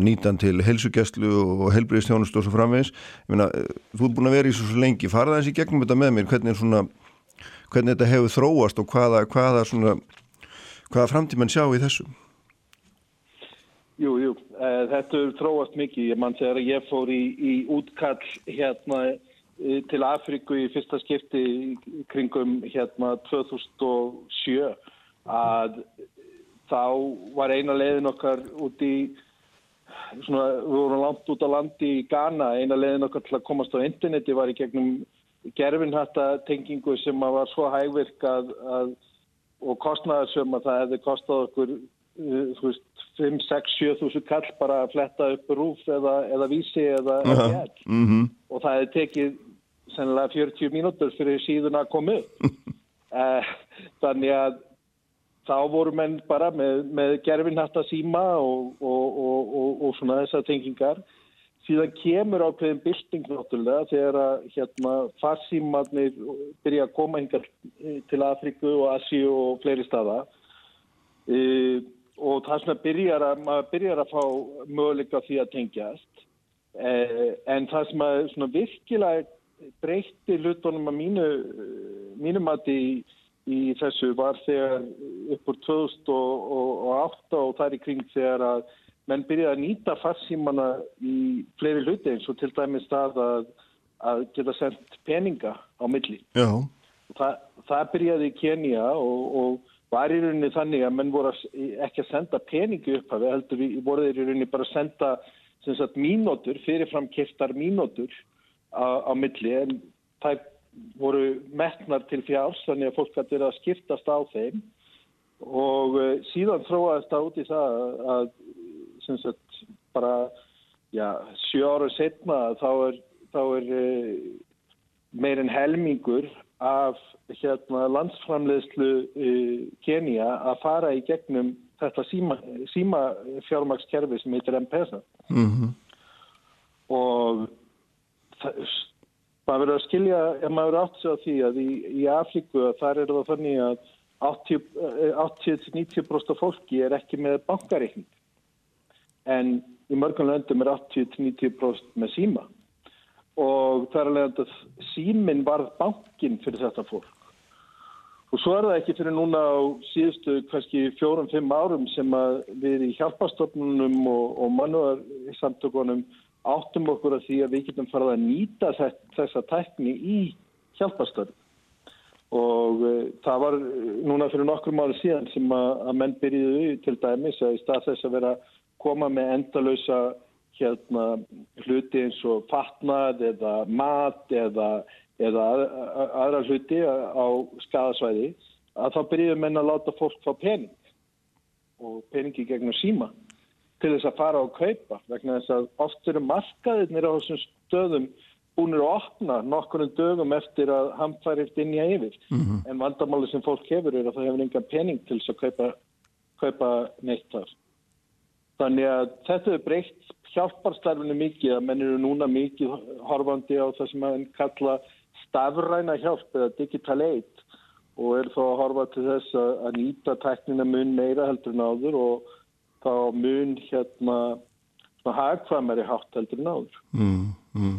nýtan til helsugjastlu og helbriðstjónust og svo framvegis. Ég meina, þú er búin að vera í svo, svo lengi, farða þessi gegnum þetta með mér, hvernig, svona, hvernig þetta hefur þróast og hvaða, hvaða, svona, hvaða framtíman sjá í þessu? Jú, jú, uh, þetta er tróast mikið. Ég mann þegar ég fór í, í útkall hérna uh, til Afriku í fyrsta skipti kringum hérna 2007 að þá var eina leiðin okkar út í, svona, við vorum langt út á landi í Ghana, eina leiðin okkar til að komast á interneti var í gegnum gerfinhatta tengingu sem var svo hægvirk og kostnaðarsum að það hefði kostað okkur Eh, þú veist, 5, 6, 7 þúsund kall bara að fletta upp rúf eða, eða vísi eða uh -huh. mm -hmm. og það hefði tekið sennilega 40 mínútur fyrir síðan að koma upp uh, þannig að þá voru menn bara með, með gerfinhatta síma og, og, og, og svona þessar tengingar. Síðan kemur ákveðin bylting náttúrulega þegar að hérna farsímanir byrja að koma hingar til Afriku og Asíu og fleiri staða. Uh, og það sem byrjar að, maður byrjar að fá möguleika því að tengjast. Eh, en það sem að svona virkilega breytti hlutunum að mínu, mínu mati í, í þessu var þegar uppur 2008 og það er í kring þegar að menn byrjaði að nýta farsímana í fleiri hluti eins og til dæmis það að, að geta sendt peninga á milli. Já. Það, byrjaði í Kenya og, og var í rauninni þannig að menn voru ekki að senda peningi upp að við heldur við voruð í rauninni bara að senda sagt, mínótur, fyrirfram keftar mínótur á, á milli en það voru metnar til fjárs þannig að fólk hætti verið að skiptast á þeim og uh, síðan þróaðist það út í það að sagt bara já, sjö ára setna þá er, þá er uh, meirinn helmingur af hérna, landsframleðslu uh, Kenya að fara í gegnum þetta síma, síma fjármakskerfi sem heitir M-Pesa Mm -hmm. og það, maður verður að skilja, ef maður átt sig á því að í, í Afríku að þar er það þannig að 80-90% af fólki er ekki með bankareikning. En í mörgum löndum er 80-90% með síma. Og það er alveg að símin varð bankin fyrir þetta fólk. Og svo er það ekki fyrir núna á síðustu kannski fjórum-fimm árum sem að við í hjálpastofnunum og, og mannuðarsamtökunum áttum okkur að því að við getum farið að nýta þessa tækni í hjálpastöld og uh, það var núna fyrir nokkur máli síðan sem að, menn byrjuðu til dæmis að í stað þess að vera að koma með endalösa hérna hluti eins og fatnað eða mat eða, eða að, að, aðra hluti á skadasvæði að þá byrjuðu menn að láta fólk fá pening. Og peningi gegnum síma til þess að fara og kaupa vegna þess að oft eru markaðirnir á þessum stöðum búinir að opna nokkurnu dögum eftir að hamfærið inn í að yfir mm -hmm. en vandamáli sem fólk hefur er að það hefur enga pening til þess að kaupa, kaupa neitt þar. Þannig að þetta er breytt hjálparstarfinu mikið að menn eru núna mikið horfandi á það sem að kalla stafræna hjálp eða digital aid og er þá að horfa til þess að, að nýta teknina mun meira heldur en áður og þá mun hérna hagkvæmari hátt heldur en áður. Mm, mm.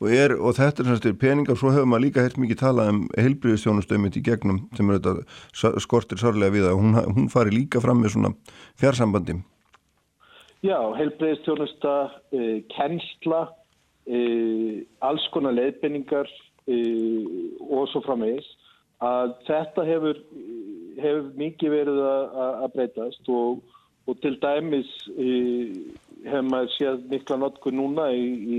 Og, er, og þetta er svona peningar, svo hefur maður líka heilt mikið talað um heilbriðistjónustöymið í gegnum sem er þetta skortir sárlega við að hún, hún fari líka fram með svona fjarsambandi. Já, heilbriðistjónusta, uh, kennsla, uh, alls konar leiðbenningar uh, og svo framvegis að þetta hefur, hefur mikið verið að breytast og, og til dæmis hefur maður séð mikla notku núna í, í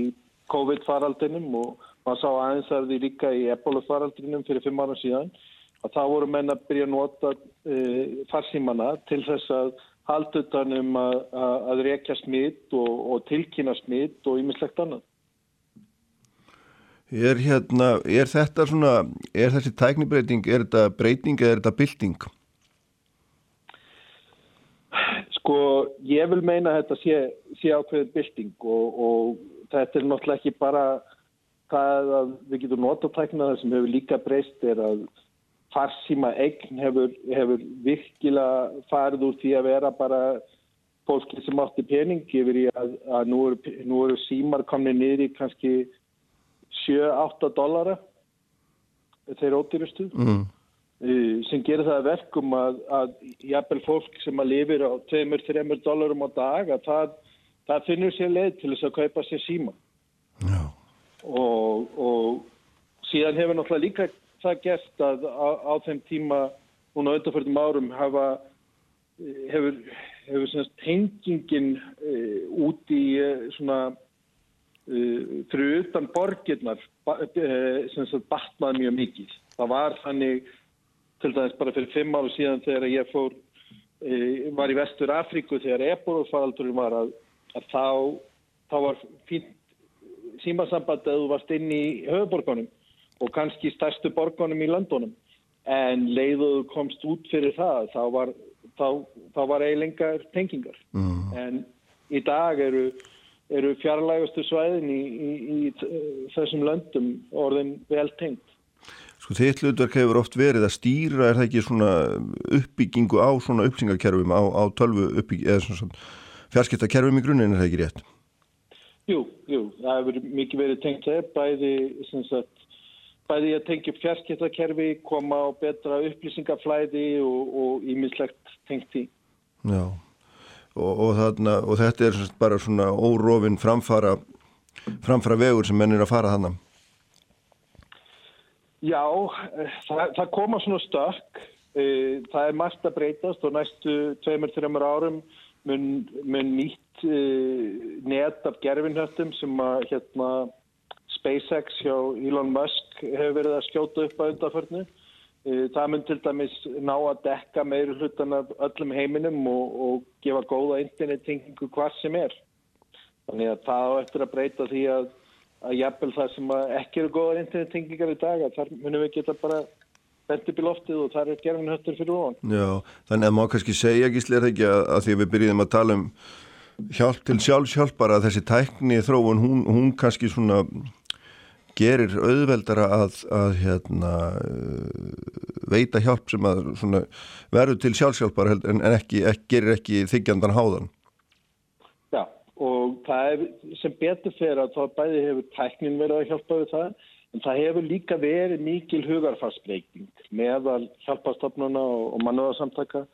COVID-faraldinum og maður sá aðeins að því líka í Ebola-faraldinum fyrir fimm ára síðan að þá voru menn að byrja að nota e, farsímana til þess að halda utanum að, að, rekja smitt og, og tilkynna smitt og ymmislegt annað. Er, hérna, er þetta svona, er þessi tæknibreiting, er þetta breyting eða er þetta bylting? Sko, ég vil meina að þetta sé, sé ákveðin bylting og, og þetta er náttúrulega ekki bara það að við getum notatæknaðar sem hefur líka breyst er að farsíma eign hefur, hefur virkilega farið úr því að vera bara fólki sem átti pening yfir í að, að nú, eru, nú eru símar komni niður í kannski 7-8 dollara þeir ódýrustu mm. Sem gerir það verkum að, að jafnvel fólk sem að lifir á 2-3 dollarum á dag að það, það finnur sér leið til þess að kaupa sér síma Já. og, og síðan hefur náttúrulega líka það gert að á, á þeim tíma núna undanfjörðum árum hafa hefur, hefur tengingin uh, út í svona Uh, fyrir utan borgirnar sagt batnaði mjög mikið. Það var þannig til dæmis bara fyrir fimm áru síðan þegar ég fór, uh, var í vestur Afríku þegar eborufaraldurinn var að, að þá, þá var fínt símasamband að þú varst inn í höfuborgunum og kannski stærstu borgunum í landunum en leiðuðu komst út fyrir það þá var, þá, þá var eiginlengar tengingar mm. en í dag eru eru fjarlægustu svæðin í, í, í þessum löndum orðin vel tengt. Sko þitt hlutverk hefur oft verið að stýra, er það ekki svona uppbyggingu á svona uppsingarkerfum, á, á tölvu uppbyggingu, eða svona fjarskiptakerfum í grunninn, er það ekki rétt? Jú, jú, það hefur mikið verið tengt það, bæði, sagt, bæði að tengja upp fjarskiptakerfi, koma á betra upplýsingaflæði og ímislegt tengt því. Já. og, og, þarna, og þetta er bara svona órofin framfara, framfara vegur sem menn er að fara þannig. Já, það, það koma svona stökk, það er margt að breytast og næstu tveimur, þreymur árum mun, mun nýtt net af gerfinhöttum sem að hérna SpaceX hjá Elon Musk hefur verið að skjóta upp að undarförnu. Það mun til dæmis ná að dekka meiri hlutan af öllum heiminum og, og gefa góða internettingingu hvað sem er. Þannig að það á eftir að breyta því að, að jafnvel það sem ekki eru góða internettingingar í dag að þar munum við geta bara bent upp í loftið og það er gerðin höttur fyrir ofan. Já, þannig að má kannski segja ekki slir ekki að, að því að við byrjum að tala um hjálp til sjálfsjálf bara þessi tækni þróun, hún, hún kannski svona gerir auðveldara að, að hérna, veita hjálp sem að verður til sjálfsjálfbar en, en ekki, ekki, gerir ekki þykjandan háðan. Það er sem betur fyrir að þá bæði hefur tæknin verið að hjálpa við það en það hefur líka verið mikil hugarfarsbreykning meðal hjálpastofnuna og, og mannöðarsamtaka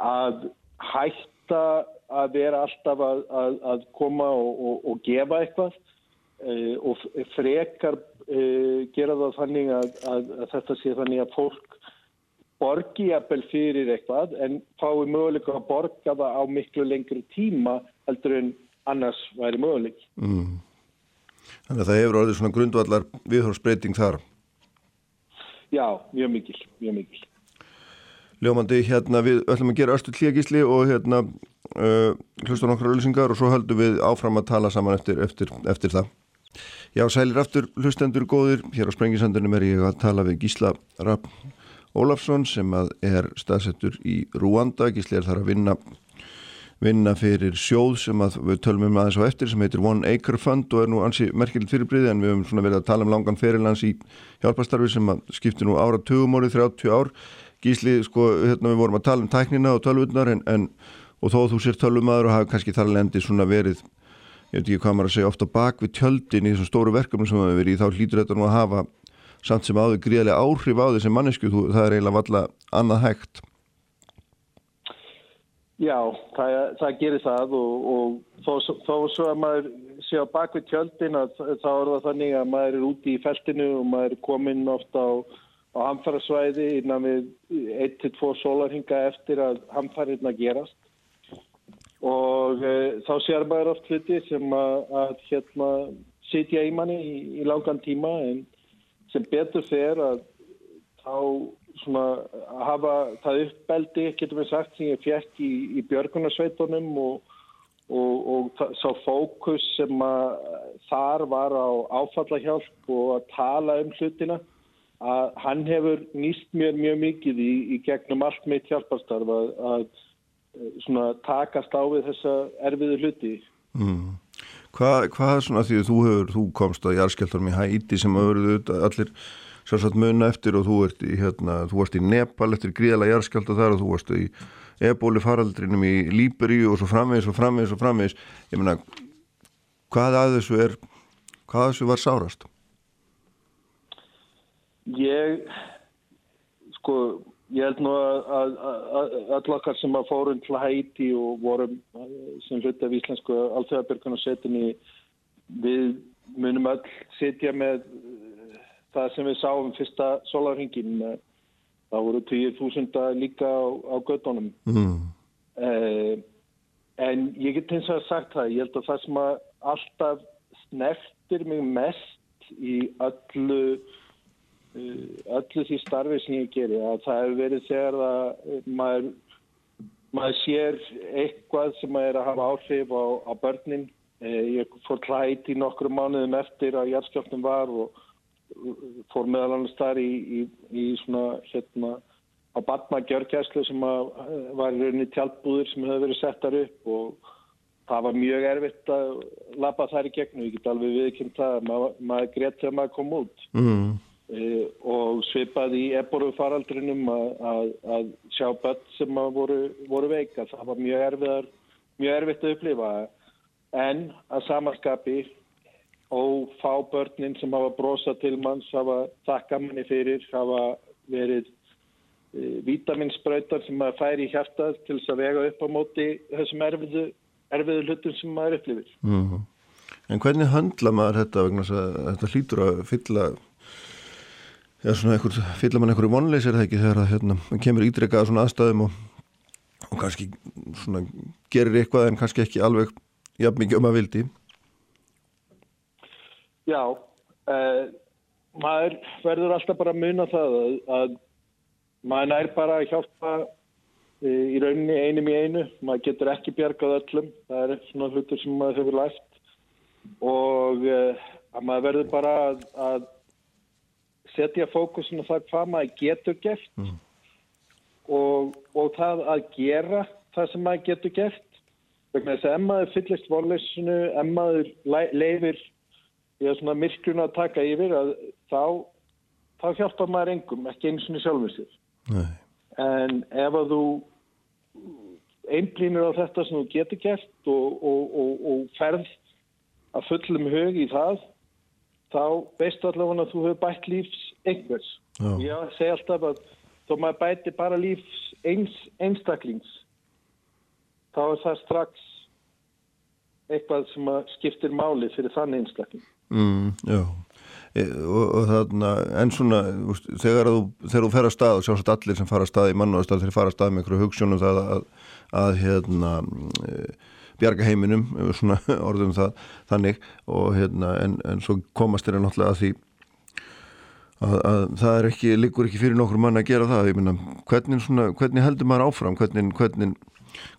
að hætta að vera alltaf að, að, að koma og, og, og gefa eitthvað Uh, og frekar uh, gera það þannig að, að þetta sé þannig að fólk borgi jafnvel fyrir eitthvað en fái möguleika að borga það á miklu lengri tíma heldur en annars væri möguleik. Mm. Þannig að það hefur orðið svona grundvallar viðhórsbreyting þar. Já, mjög mikil, mjög mikil. Ljómandi, hérna við ætlum að gera östu klíagísli og hérna uh, hlustum okkar auðvisingar og svo höldum við áfram að tala saman eftir, eftir, eftir það. Já, sælir aftur hlustendur góðir, hér á Sprengisandunum er ég að tala við Gísla Rapp Ólafsson sem er staðsettur í Rúanda, Gísli er þar að vinna vinna fyrir sjóð sem við tölum um aðeins á eftir sem heitir One Acre Fund og er nú ansi merkilegt fyrirbriði en við höfum svona verið að tala um langan fyrirlands í hjálpastarfi sem skiptir nú ára 20 árið, 30 ár Gísli, sko, hérna við vorum að tala um tæknina og tölvutnar en, en og þó þú sér tölvumadur og hafa kannski þar lendi svona verið ég veit ekki hvað maður að segja, ofta bak við tjöldin í þessum stóru verkefnum sem við verið í, þá hlýtur þetta nú að hafa samt sem áður gríðarlega áhrif á þessi mannesku, það er eiginlega valla annað hægt. Já, það, það gerir það og, og þó, þó svo að maður sé á bak við tjöldin að þá er það þannig að maður er úti í feltinu og maður er komin ofta á, á hamfærasvæði innan við 1-2 sólarhinga eftir að hamfærirna gerast. Og e, þá sér maður oft hluti sem að, að hérna, sitja í manni í, í langan tíma en sem betur fer að þá svona að hafa það uppbeldi, getur við sagt, sem ég fjekk í, í björgunarsveitunum og, og, og sá fókus sem að þar var á áfallahjálp og að tala um hlutina að hann hefur nýst mér mjög mikið í, í gegnum allt mitt hjálparstarf að, að svona takast á við þessa erfiðu hluti mm. Hvað hva svona því að þú hefur þú komst að jarðskjáltarum í Hæti sem verið allir sérsagt munna eftir og þú ert í, hérna, þú varst í Nepal eftir gríðala jarðskjálta þar og þú varst í ebóli faraldrinum í Líberi og svo framvegis og framvegis og framvegis ég meina, hvað að þessu er hvað að þessu var sárast? Ég sko Ég held nú að öll okkar sem að fórum til Hæti og vorum sem hluti af íslensku alþjóðabjörgunarsetinni við munum öll sitja með það sem við sáum fyrsta solarhingin. Það voru 20.000 líka á, á göttunum. Mm. Eh, en ég get eins og sagt það, ég held að það sem að alltaf snertir mig mest í öllu Uh, öllu því starfi sem ég geri að það hefur verið þegar að uh, maður, maður sér eitthvað sem er að hafa áhrif á, á börnin uh, ég fór klætt í nokkru mánuðum eftir að jætskjöfnum var og fór meðal annars þar í, í, í svona hérna á Batma gjörgjæslu sem var í rauninni tjálpbúður sem hefur verið settar upp og það var mjög erfitt að lappa þær í gegn og ég get alveg viðkynnt að maður, maður greitt þegar maður kom út mm. Uh, og svipað í eboru faraldrinum að, að, að sjá börn sem voru, voru veika. Það var mjög, erfiðar, mjög erfitt að upplifa en að samanskapi og fá börnin sem hafa brosa til manns, hafa þakka manni fyrir, hafa verið e, vítaminsbrautar sem maður fær í hjartað til þess að vega upp á móti þessum erfiðu, erfiðu hlutum sem maður upplifir. Mm. En hvernig handla maður þetta vegna þetta hlýtur að fylla Já, einhver, fylla mann einhverju vonleysir þegar ekki þegar að hérna, kemur ítrekkað svona aðstæðum og, og kannski svona gerir eitthvað en kannski ekki alveg jafn mikið um að vildi. Já, uh, maður verður alltaf bara að muna það að, að maður nær bara að hjálpa uh, í rauninni einum í einu. Maður getur ekki bjargað öllum, það er svona hlutur sem maður hefur læft og uh, að maður verður bara að, að setja fókusin á það hvað maður getur gert mm. og, og það að gera það sem maður getur gert vegna þess að ef maður fyllist vorleysinu, ef maður leifir í að svona myrkruna að taka yfir að þá, þá hjálpar maður engum, ekki eins og sjálfum sér. Nei. En ef að þú einblýnir á þetta sem þú getur gert og, og, og ferð að fullum hug í það þá veistu allavega að þú hefur bætt lífs einhvers. Já. Ég segi alltaf að þó maður bæti bara lífs eins, einstaklings þá er það strax eitthvað sem skiptir máli fyrir þann einstakling. Mm, já, e, og, og þarna, en svona, þegar þú, þegar þú fer að stað og sjálfsagt allir sem fara að stað í mannúðastall þeir fara að stað með einhverju hugssjónum það að, að hérna, e, bjarga heiminum, svona orðum það þannig, og hérna, en, en svo komast þeirra náttúrulega að því að, að það er ekki, liggur ekki fyrir nokkur mann að gera það, minna, hvernig, svona, hvernig heldur maður áfram, hvernig, hvernig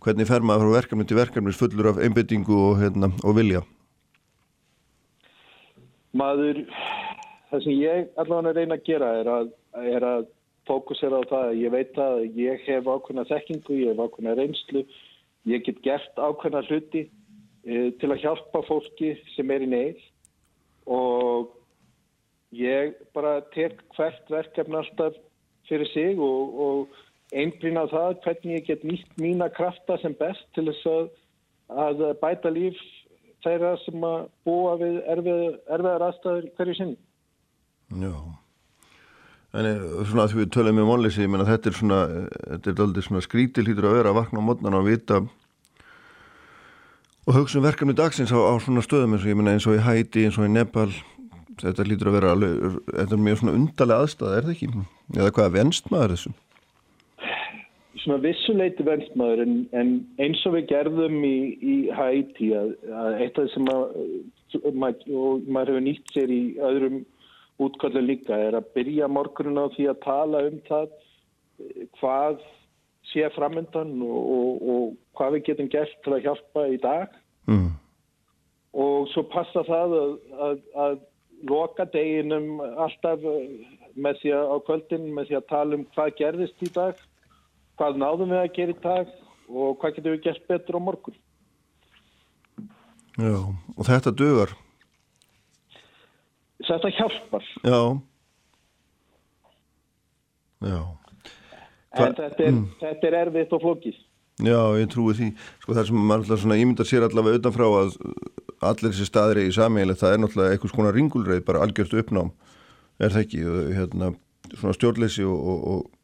hvernig fer maður frá verkefni til verkefni fullur af einbyttingu og, hérna, og vilja? Maður, það sem ég allavega reyna að gera er að, er að fókusera á það að ég veit að ég hef ákveðna þekkingu, ég hef ákveðna reynslu, ég get gert ákveðna hluti e, til að hjálpa fólki sem er í neyð. Og ég bara tek hvert verkefni alltaf fyrir sig og, og einblýna það hvernig ég get nýtt mína krafta sem best til þess að, að bæta líf þeirra sem að búa við erfið, erfiðar aðstæður hverju sinni. Já, en er, svona að við töljum með vonleysi, ég menna þetta er svona, þetta er aldrei svona skrítil hýtur að vera að vakna á mótnan og vita og hugsa um verkefni dagsins á, á svona stöðum eins og ég menna eins og í Hæti, eins og í Nepal, þetta lítur að vera alveg, þetta er mjög svona undarlega aðstæða, er það ekki? Eða hvað venst maður þessum? Svona vissuleiti venstmaður en, en eins og við gerðum í, í Haiti að, að eitt af þessum að mað, maður hefur nýtt sér í öðrum útkvöldu líka er að byrja morgunum á því að tala um það hvað sé framöndan og, og, og hvað við getum gert til að hjálpa í dag mm. og svo passa það að, að, að loka deginum alltaf með því að á kvöldin með því að tala um hvað gerðist í dag hvað náðum við að gera í dag og hvað getum við gert betur á morgun. Já, og þetta dögur? Þetta hjálpar. Já. Já. Hva? En þetta er, mm. þetta er erfitt og flókið. Já, ég trúi því. Sko það sem mann alltaf svona ímyndar sér allavega utanfrá að allir þessi staðir í samíli, það er náttúrulega einhvers konar ringulreið, bara algjört uppnám. Er það ekki? Hérna, svona stjórnleysi og, og, og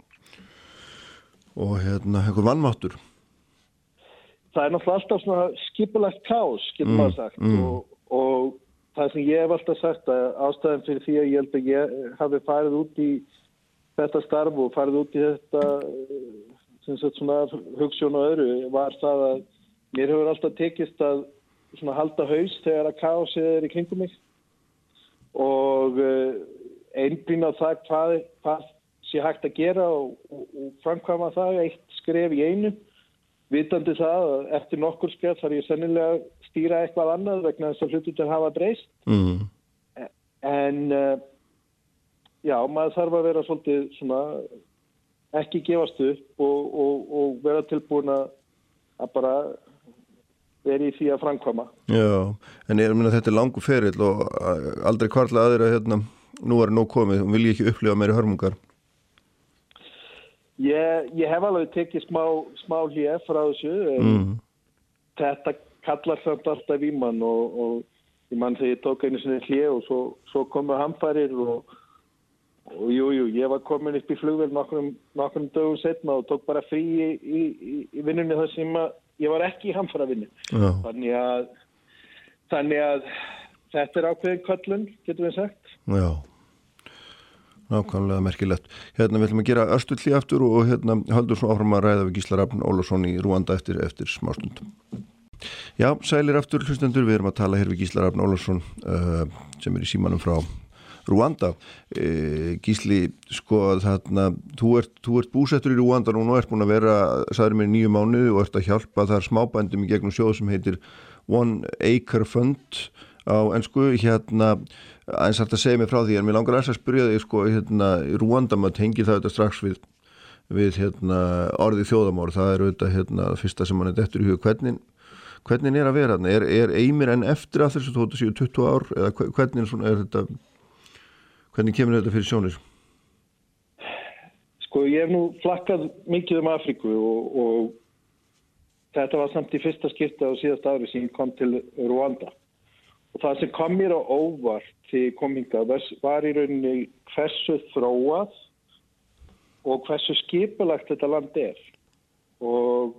og hérna einhver vannmáttur Það er náttúrulega alltaf svona skipulegt kás, getur mm, maður sagt. mm. og, og það sem ég hef alltaf sagt að ástæðan fyrir því að ég held að ég hafi farið út í þetta starf og farið út í þetta sem sagt svona hugssjón og öðru var það að mér hefur alltaf tekist að svona halda haus þegar að kásið er í kringum mig. Og eh, einblýna það hvað, hvað sé hægt að gera og, og, og framkvæma það eitt skref í einu. Vitandi það að eftir nokkur skref þarf ég sennilega stýra eitthvað annað vegna þess að hlututur hafa breyst. Mm. en uh, já, maður þarf að vera svolítið svona ekki gefast upp og, og vera tilbúin að bara vera í því að framkvæma. Já, en ég meina þetta er langu ferill og aldrei kvartlega aðeira hérna, nú er nóg komið og vil ég ekki upplifa meiri hörmungar Ég, ég hef alveg tekið smá, smá hér frá þessu mm. þetta kallar samt alltaf í mann og, og í mann þegar ég tók einu sinni hlið og svo, svo komu hamfærir og og jú, ég var komin upp í flugvel nokkrum, nokkrum dögum setna og tók bara frí í, í, í, í vinnunni þar sem að ég var ekki í hamfara vinnu. Þannig að, þannig að þetta er ákveðin köllun, getur við sagt. Já, nákvæmlega merkilegt. Hérna við ætlum að gera östulli aftur og hérna haldur svo áfram að ræða við Gísla Rafn Ólafsson í Rúanda eftir, eftir smástundum. Já, sælir aftur hlustendur, við erum að tala hér við Gísla Rafn Ólafsson uh, sem er í símanum frá Rúanda e, Gísli, sko þarna þú ert, þú ert búsettur í Rúanda og nú ert búin að vera, sagður mér, nýju mánu og ert að hjálpa þar smábændum í gegnum sjóð sem heitir One Acre Fund á ennsku hérna, eins að þetta segja mig frá því en mér langar að spyrja þig sko hérna, í Rúanda maður tengir það þetta strax við við hérna, orðið þjóðamór það er auðvitað hérna, fyrsta sem mann er eftir í hug hvernig, hvernig er að vera er, er einmir enn eftir að þessu 20 ár eða hvernig er þetta Hvernig kemur þetta fyrir sjónir? Sko ég hef nú flakkað mikið um Afríku og, og þetta var samt í fyrsta skipta á síðast ári sem ég kom til Rwanda. Og það sem kom mér á óvart til kominga var í rauninni hversu þróað og hversu skipulagt þetta land er. Og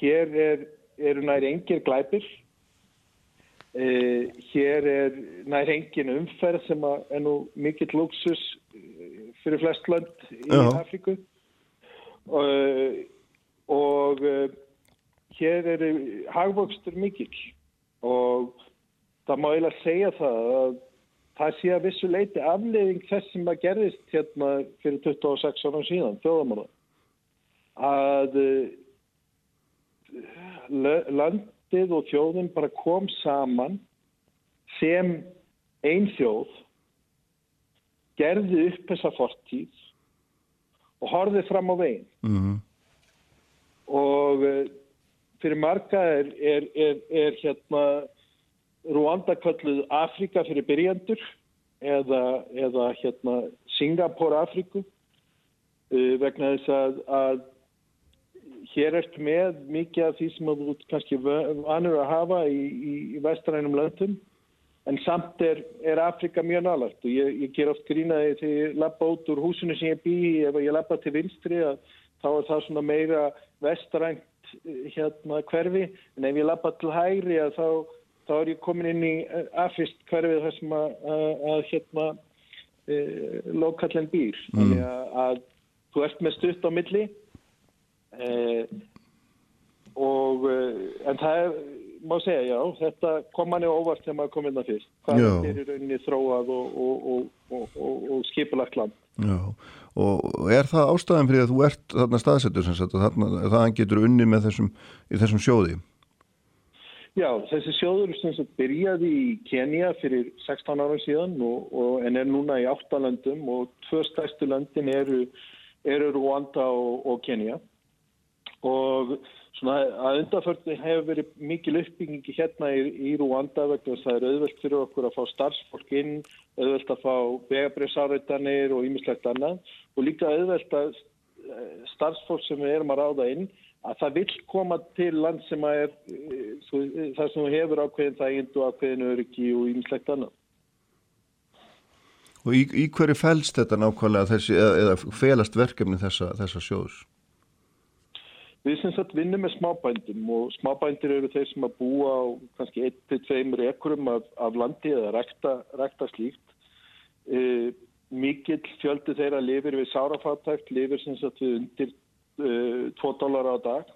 hér er, eru nær engir glæpir Uh, hér er nær engin umferð sem er nú mikill luxus eh, fyrir flest land í Já. Afríku uh, og uh, hér er hagvöxtur mikill og það má eiginlega segja það að það sé að vissu leiti afleiðing þess sem að gerðist hérna fyrir 26 ára síðan, þjóðamála að land landið og þjóðin bara kom saman sem einn þjóð gerði upp þessa fortíð og horfið fram á veginn mm -hmm. og uh, fyrir marga er, er, er, er hérna Rwanda kalluð Afrika fyrir byrjandur eða, eða hérna Singapore Afriku uh, vegna þess að, að hér ert með mikið af því sem þú kannski vanur að hafa í, í, í vestrænum löndum en samt er, er Afrika mjög nálagt og ég, ég ger oft grínaði þegar ég lappa út úr húsinu sem ég bý ef ég lappa til vinstri að, þá er það svona meira vestrænt hérna hverfi en ef ég lappa til hægri að þá, þá er ég komin inn í eh, afist hverfi þar sem að, að hérna e, lokallin býr mm. þannig að þú ert með stutt á milli Eh, og eh, en það er, má segja, já, þetta kom manni óvart þegar maður kom inn að fyrst. Já. er í rauninni þróað og, og, og, og skipulagt land. Já, og er það ástæðan fyrir að þú ert þarna staðsettur sem sagt, að það getur unni með þessum, þessum sjóði? Já, þessi sjóður sem sagt byrjaði í Kenya fyrir 16 ára síðan en er núna í 8 landum og tvö stærstu landin eru, eru Rwanda og Kenya og svona að undanförni hefur verið mikil uppbyggingi hérna í, í Rúanda vegna þess að það er auðvelt fyrir okkur að fá starfsfólk inn, auðvelt að fá vegabriðsárreitanir og ýmislegt annað og líka auðvelt að eh, starfsfólk sem við erum að ráða inn að það vil koma til land sem að er eh, svo, það sem hefur ákveðin þægind og ákveðin öryggi og ýmislegt annað. Og í, í hverju fælst þetta nákvæmlega þessi, eða, eða félast verkefni þessa, þessa sjóðs? Við sem sagt vinnum með smábændum og smábændir eru þeir sem að búa á kannski 1-2 ekkurum af, af landi eða rekta, rekta slíkt. E, Mikill fjöldi þeirra lifir við sárafáttækt, lifir sem sagt við undir e, 2 dólar á dag.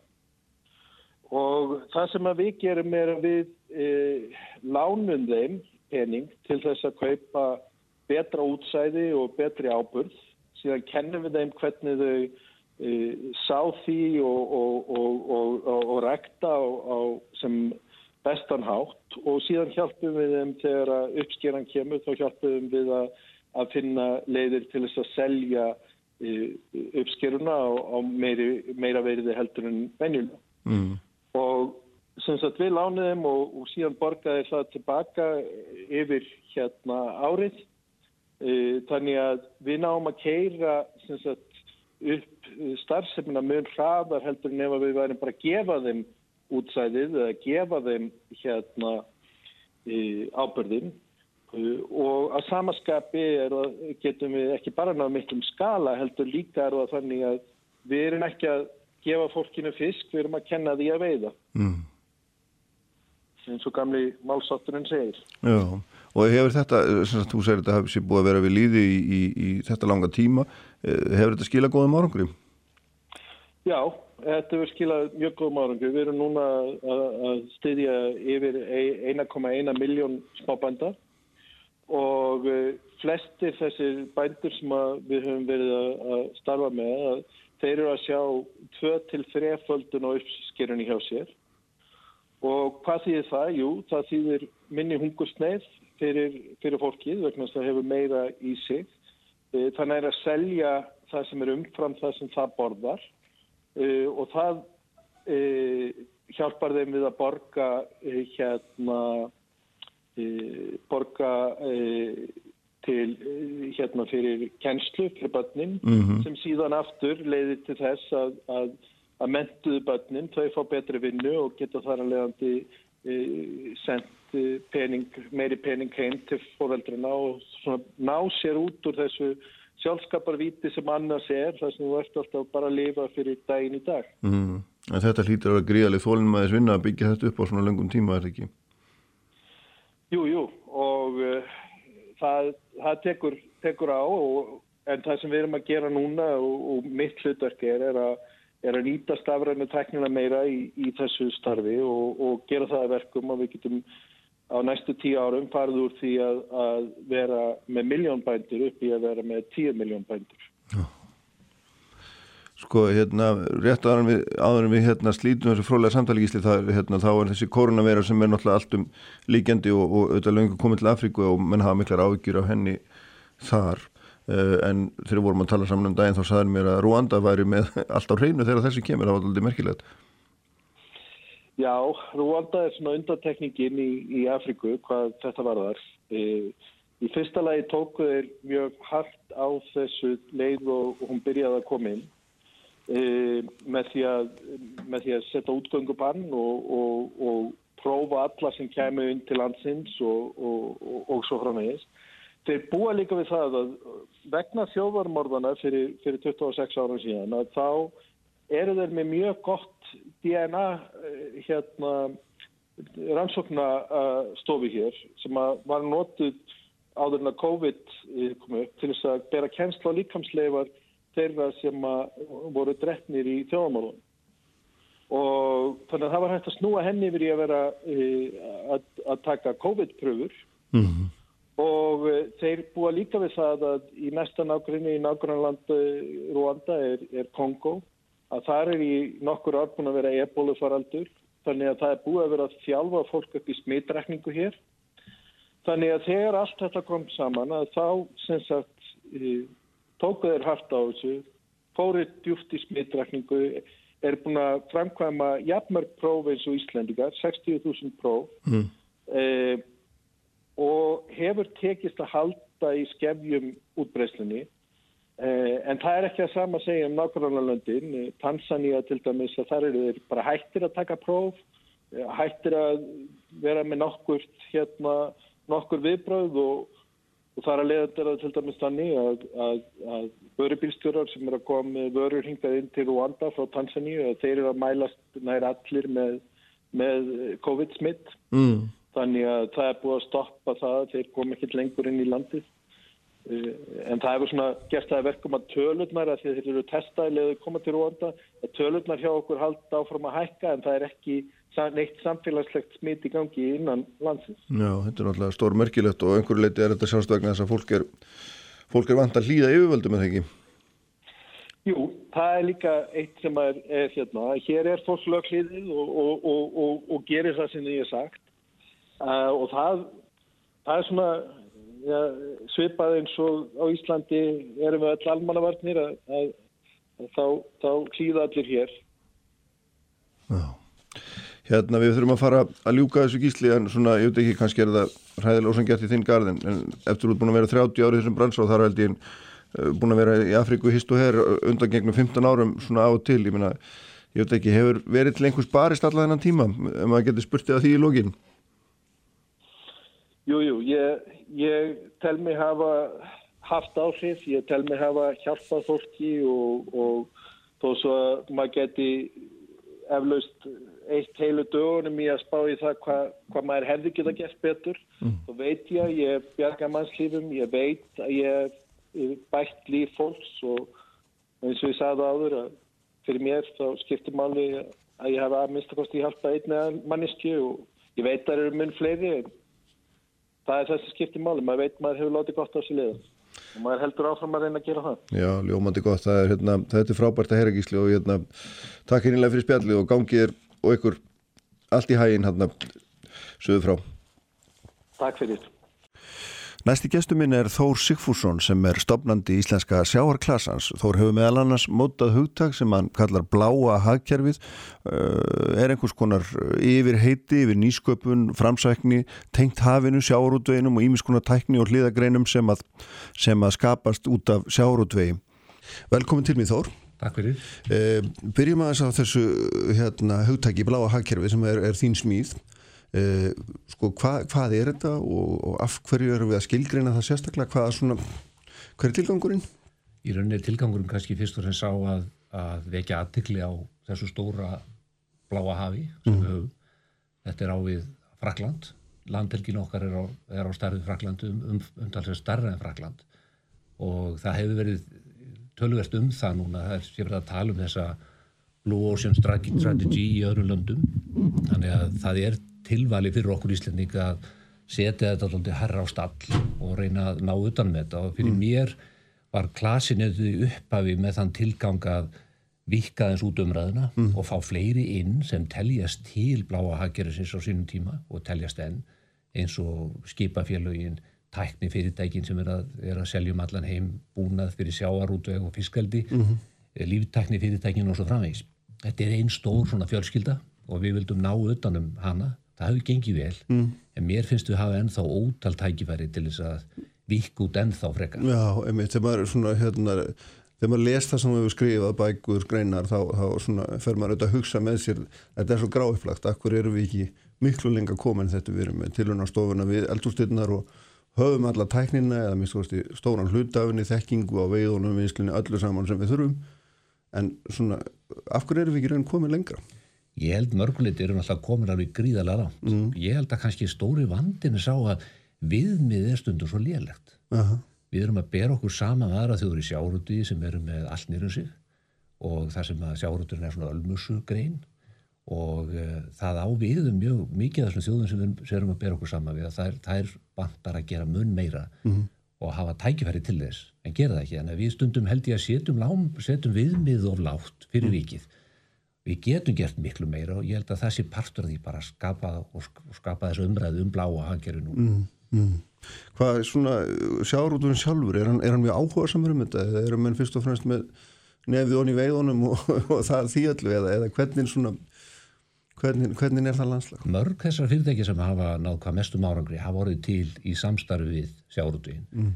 Og það sem við gerum er að við e, lánum þeim pening til þess að kaupa betra útsæði og betri áburð. Síðan kennum við þeim hvernig þau E, sá því og, og, og, og rekta á, á sem bestan hátt og síðan hjálpum við þeim þegar uppskeran kemur þá hjálpum við að, að finna leiðir til þess að selja e, uppskeruna á, á meiri, meira veriði heldur en venjulega mm. og sem sagt við lániðum og síðan borgaði það tilbaka yfir hérna árið. E, þannig að við náum að keira sem sagt upp starfsemina mun hraðar heldur en ef við værim bara að gefa þeim útsæðið eða gefa þeim hérna e, ábyrðin og að samaskapi er að getum við ekki bara náðu miklum skala heldur líka er það þannig að við erum ekki að gefa fólkinu fisk, við erum að kenna því að veiða Mm. eins og gamli málsátturinn segir. Já, og hefur þetta, sem sagt, þú segir þetta hefur sér búið að vera við líði í, í, í þetta langa tíma, eh, hefur þetta skilað góðum árangri? Já, þetta hefur skilað mjög góðum árangur. Við erum núna að, að styðja yfir 1,1 miljón smábænda og eh, flestir þessir bændur sem við höfum verið að, starfa með, þeir eru að sjá 2-3 földun á uppskerunni hjá sér. Og hvað þýðir það? Jú, það þýðir minni hungursneið fyrir, fyrir fólkið vegna það hefur meira í sig. Eh, Þannig er að selja það sem er umfram það sem það borðar uh, og það hjálpar þeim við að borga hérna borga uh, til uh, hérna fyrir kennslu fyrir börnin Mhm. sem síðan aftur leiðir til þess að, að, að mentuðu börnin, þau fá betri vinnu og geta þar að leiðandi uh, sendt pening, meiri pening heim til fóreldrina og svona ná sér út úr þessu sjálfskaparvíti sem annars er þar sem þú ert alltaf bara að lifa fyrir daginn í dag. Mm. En þetta hlýtur að vera gríðalið þólinn maður vinna að byggja þetta upp á svona löngum tíma, er þetta ekki? Jú, jú, og uh, það, það tekur, tekur á, og, en það sem við erum að gera núna og, og mitt hlutverk er, er, að, er að nýta stafrænu teknina meira í, í þessu starfi og, og gera það að verkum að við getum á næstu tíu árum farið úr því að, að vera með miljón bændur upp í að vera með tíu miljón bændur. Sko, hérna, rétt áður við, áður við hérna, slítum þessu það, er, hérna, þá er þessi koronaveira sem er náttúrulega allt um líkjandi og, og auðvitað löngu komið til Afríku og menn hafa miklar áhyggjur af henni þar. Uh, en þegar vorum að tala saman um daginn þá saður mér að Rwanda væri með allt á hreinu þegar þessi kemur, það var alltaf merkilegt. Já, Rúanda er svona undantekningin í, í Afriku hvað þetta varðar. E, í fyrsta lagi tóku þeir mjög hart á þessu leið og, og hún byrjaði að koma inn með, því að, með því að setja útgöngubann og, og, og prófa alla sem kemur inn til landsins og, og svo frá meðis. Þeir búa líka við það að vegna þjóðvarmorðana fyrir, fyrir 26 ára síðan að þá eru þeir með mjög gott DNA eh, hérna, rannsóknastofi hér sem var notuð áður en að COVID eh, kom upp til þess að bera kennsla og líkamsleifar þeirra sem voru drefnir í þjóðamálun. Og þannig að það var hægt að snúa henni yfir í að vera eh, að, að taka COVID-pröfur Mm -hmm. og þeir búa líka við það að í næsta nákvæmni í nákvæmland Rwanda er, er Kongo að það er í nokkur ár búin að vera ebólufaraldur þannig að það er búið að vera að þjálfa fólk upp í smitrækningu hér þannig að þegar allt þetta kom saman að þá sem sagt tóku þeir hart á þessu fórið djúft í smitrækningu er búin að framkvæma jafnmörg próf eins og Íslendingar 60.000 próf Mm. eh, og hefur tekist að halda í skefjum útbreyslunni Eh, en það er ekki að sama segja um nákvæmlega löndin. Tanzania til dæmis að þar eru þeir bara hættir að taka próf, eh, hættir að vera með nokkur, hérna, nokkur viðbröð og, og það er að leiða þetta til dæmis þannig að, að, að vörubílstjórar sem er að koma með vörur hingað inn til Rwanda frá Tanzania að þeir eru að mælast nær allir með, með COVID-smitt. Mm. Þannig að það er búið að stoppa það að þeir koma ekki lengur inn í landið. En það hefur svona gert það verkum að tölurnar, að þeir eru testaðilega að koma til Rúanda, að tölurnar hjá okkur halda áfram að hækka en það er ekki neitt samfélagslegt smitt í gangi innan landsins. Já, þetta er náttúrulega stór merkilegt og einhverju leiti er þetta sjálfst vegna þess að fólk er, fólk er vant að hlýða yfirvöldum eða ekki? Jú, það er líka eitt sem er, er hérna, hér er fólk lögklíðið og, og, og, og gerir það sem ég hef sagt uh, og það, það er svona ja, svipað eins og á Íslandi erum við öll almannavarnir að, að, að þá, þá klíða allir hér. Hérna við þurfum að fara að ljúka þessu gísli en svona, ég veit ekki, kannski er það hræðilega ósangett í þinn garðin en eftir út búin að vera 30 árið þessum bransa og þar held ég búin að vera í Afríku hist og her undan gegnum 15 árum svona á og til, ég meina, ég veit ekki, hefur verið til einhvers barist allar þennan tíma, ef maður getur spurtið að því í lógin? Jú, jú, ég, ég tel mig hafa haft áhrif, ég tel mig hafa hjálpað fólki og, og þó svo að maður geti eflaust eitt heilu dögunum í að spá í það hvað hva maður hefði geta gert betur. Mm. Þá veit ég að ég bjarga mannslífum, ég veit að ég bætt líf fólks og eins og ég sagði áður að fyrir mér þá skiptir máli að ég hafa að minnstakosti hjálpa einn manniski og ég veit að það eru mun fleiri en það er þessi skiptir máli, maður veit maður hefur látið gott á sér liða og maður heldur áfram að reyna að gera það Já, ljómandi gott, það er, hérna, þetta er frábært að heyra gísli og hérna, takk hérna fyrir spjalli og gangið er og ykkur allt í hægin hérna sögðu frá Takk fyrir Næsti gestur minn er Þór Sigfússon sem er stopnandi íslenska sjáarklassans. Þór hefur meðal annars mótað hugtak sem hann kallar bláa hagkerfið, er einhvers konar yfir heiti, yfir nýsköpun, framsækni, tengt hafinu, sjáarútveginum og ímiskonar tækni og hliðagreinum sem að, sem að skapast út af sjáarútvegi. Velkomin til mig Þór. Takk fyrir. Uh, byrjum aðeins á þessu hérna, hugtaki bláa hagkerfið sem er, er þín smíð. Uh, sko hva, hvað er þetta og, og af hverju eru við að skilgreina það sérstaklega hvað svona, hver er tilgangurinn? Í rauninni er tilgangurinn kannski fyrst og fremst sá að, að vekja aðtikli á þessu stóra bláa hafi sem mm. við höfum þetta er á við Frakland landhelgin okkar er á, er á starfið Frakland um, um, umtalslega starra en Frakland og það hefur verið tölverst um það núna það er sér að tala um þessa Blue Ocean Strategy í öðrum löndum þannig að það er tilvali fyrir okkur íslendinga að setja þetta alltaf herra á stall og reyna að ná utan með þetta og fyrir mm. mér var klasinuðu upphafi með þann tilgang að vika þess út umræðina mm. og fá fleiri inn sem teljast til bláa haggerðisins á sínum tíma og teljast enn eins og skipafélögin, tækni fyrirtækin sem er að, er að seljum allan heim búnað fyrir sjáarútveg og fiskaldi mm -hmm. líftækni fyrirtækin og svo framvegs. Þetta er einn stór svona fjölskylda og við vildum ná utanum hana það hefur gengið vel mm. en mér finnst við hafa ennþá ótal tækifæri til þess að vik út ennþá frekar Já, einmitt, þegar maður, svona, hérna, þegar maður les það sem við skrifað bækur, greinar, þá, þá svona, fer maður auðvitað að hugsa með sér þetta er svo gráiflagt, akkur eru við ekki miklu lenga komin þetta við erum með tilunarstofuna við eldúrstinnar og höfum alla tæknina eða minnst stóran hlutafinni, þekkingu á veiðunum, vinslunni, öllu saman sem við þurfum en svona, af hverju eru við ekki reynd komin lengra? Ég held mörguleiti eru náttúrulega komin alveg gríðalega rátt. Mm. Ég held að kannski stóri vandinu sá að viðmið er stundur svo lélegt. Uh -huh. Við erum að bera okkur sama aðra þjóður í sjárúti sem eru með allt nýrum sig og þar sem að sjárúturinn er svona ölmusu grein og uh, það á viðum mjög mikið af þessum þjóðum sem við erum að bera okkur sama við að það er, er bandar að gera mun meira mhm. -huh. og hafa tækifæri til þess en gera það ekki. En við stundum held ég að setjum, lám, setjum viðmið of látt fyrir vikið mhm við getum gert miklu meira og ég held að það sé partur því bara að skapa skapa þessu umræðu um bláa hangeri nú mm, mm. Hvað er svona sjárúturinn sjálfur, er hann, er hann mjög áhuga samar um þetta eða erum við fyrst og fremst með nefið onni í veiðunum og, og það því allu eða, eða hvernig svona hvernig, hvernig er það landslag? Mörg þessar fyrirtæki sem hafa náð hvað mestum árangri hafa orðið til í samstarfi við sjárúturinn mm.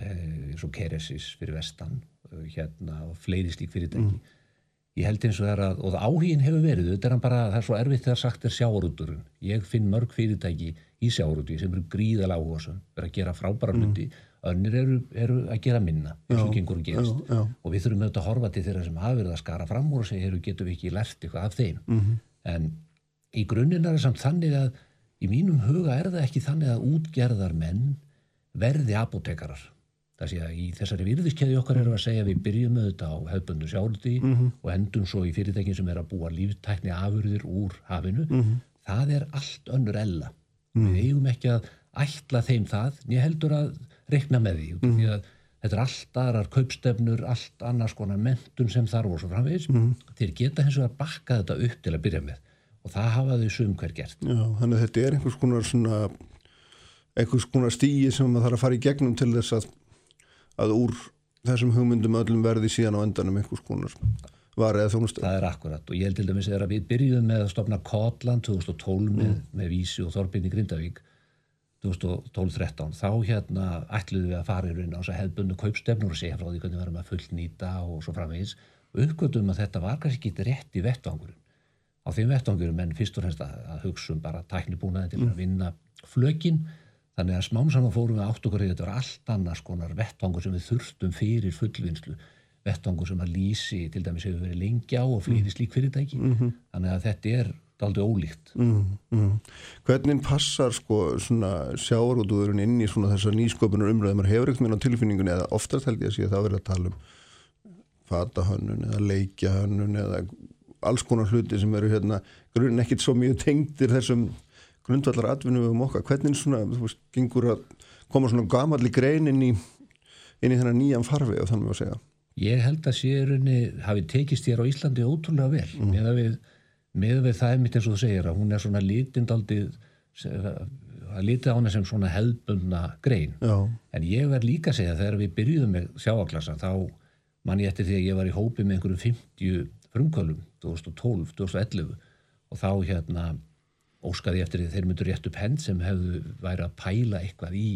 eh, eins og Keresis fyrir vestan eh, hérna og fleiri slík fyrirtæki mm ég held eins og það er að, og áhugin hefur verið þetta er hann bara, það er svo erfitt þegar sagt er sjáarúturinn ég finn mörg fyrirtæki í sjáarúti sem eru gríðalega áhuga er að gera frábæra mm. hluti mm. önnir eru, eru að gera minna eins og gengur gerst já, já. og við þurfum auðvitað að horfa til þeirra sem hafa verið að skara fram úr og segja, en í grunninn er það samt þannig að í mínum huga er það ekki þannig að útgerðar menn verði apotekarar Það sé að í þessari virðiskeiði okkar erum við að segja við byrjum þetta á hefbundu sjálfdi mm -hmm. og endum svo í fyrirtækin sem er að búa líftækni afurðir úr hafinu. Mm -hmm. Það er allt önnur ella. Mm -hmm. Við eigum ekki að ætla þeim það, en ég heldur að rekna með því. Mhm. Því að þetta er allt aðrar kaupstefnur, allt annars konar mentun sem þarf og svo framvegis. Mhm. Þeir geta hins vegar að bakka þetta upp til að byrja með og það hafa þau sum hver gert. Já, þannig að þetta er einhvers konar, svona, einhvers konar stíi sem maður þarf að fara í gegnum til þess að að úr þessum hugmyndum öllum verði síðan á endanum einhvers konar var eða þjónustu. Það er akkurat og ég held til dæmis að við byrjuðum með að stopna Kotland 2012 mm. með, með Vísi og Þorbjörn í Grindavík 2012-13 þá hérna ætluðum við að fara í raun á þess að hefðbundu kaupstefnur og segja frá því hvernig við varum að fullnýta og svo framvegis. Og uppgötum að þetta var kannski ekki rétt í vettvangurum. Á þeim vettvangurum en fyrst og fremst að, að hugsa um bara tæknibúnaði til mm. að vinna flökin. Þannig að smám saman fórum við átt okkur í þetta var allt annars konar vettvangur sem við þurftum fyrir fullvinnslu. Vettvangur sem að lýsi til dæmis hefur verið lengi á og fleiri slík fyrirtæki. Þannig að þetta er aldrei ólíkt. Mm, mm. Hvernig passar sko svona sjáarútúðurinn inn í svona þessar nýsköpunar umröðum maður hefur ekkert með á tilfinningunni eða oftast held ég að sé að það verið að tala um fatahönnun eða leikjahönnun eða alls konar hluti sem eru hérna grunn ekkit svo mjög tengdir þessum grundvallar atvinnum um okkar. Hvernig svona, þú veist, gengur að koma svona gamalli grein inn í inn í þennan nýjan farfi og þannig að segja? Ég held að sérunni hafi tekist þér á Íslandi ótrúlega vel. Mm. með, að við, með við það mitt eins og þú segir að hún er svona litindaldið að lítið á hana sem svona hefðbundna grein. Já, en ég verð líka að segja þegar við byrjuðum með sjáaklassa þá man ég eftir því að ég var í hópi með einhverjum 50 frumkvölum 2012, 2011 og þá hérna óskaði ég eftir því þeir myndur rétt upp hend sem hefðu væri að pæla eitthvað í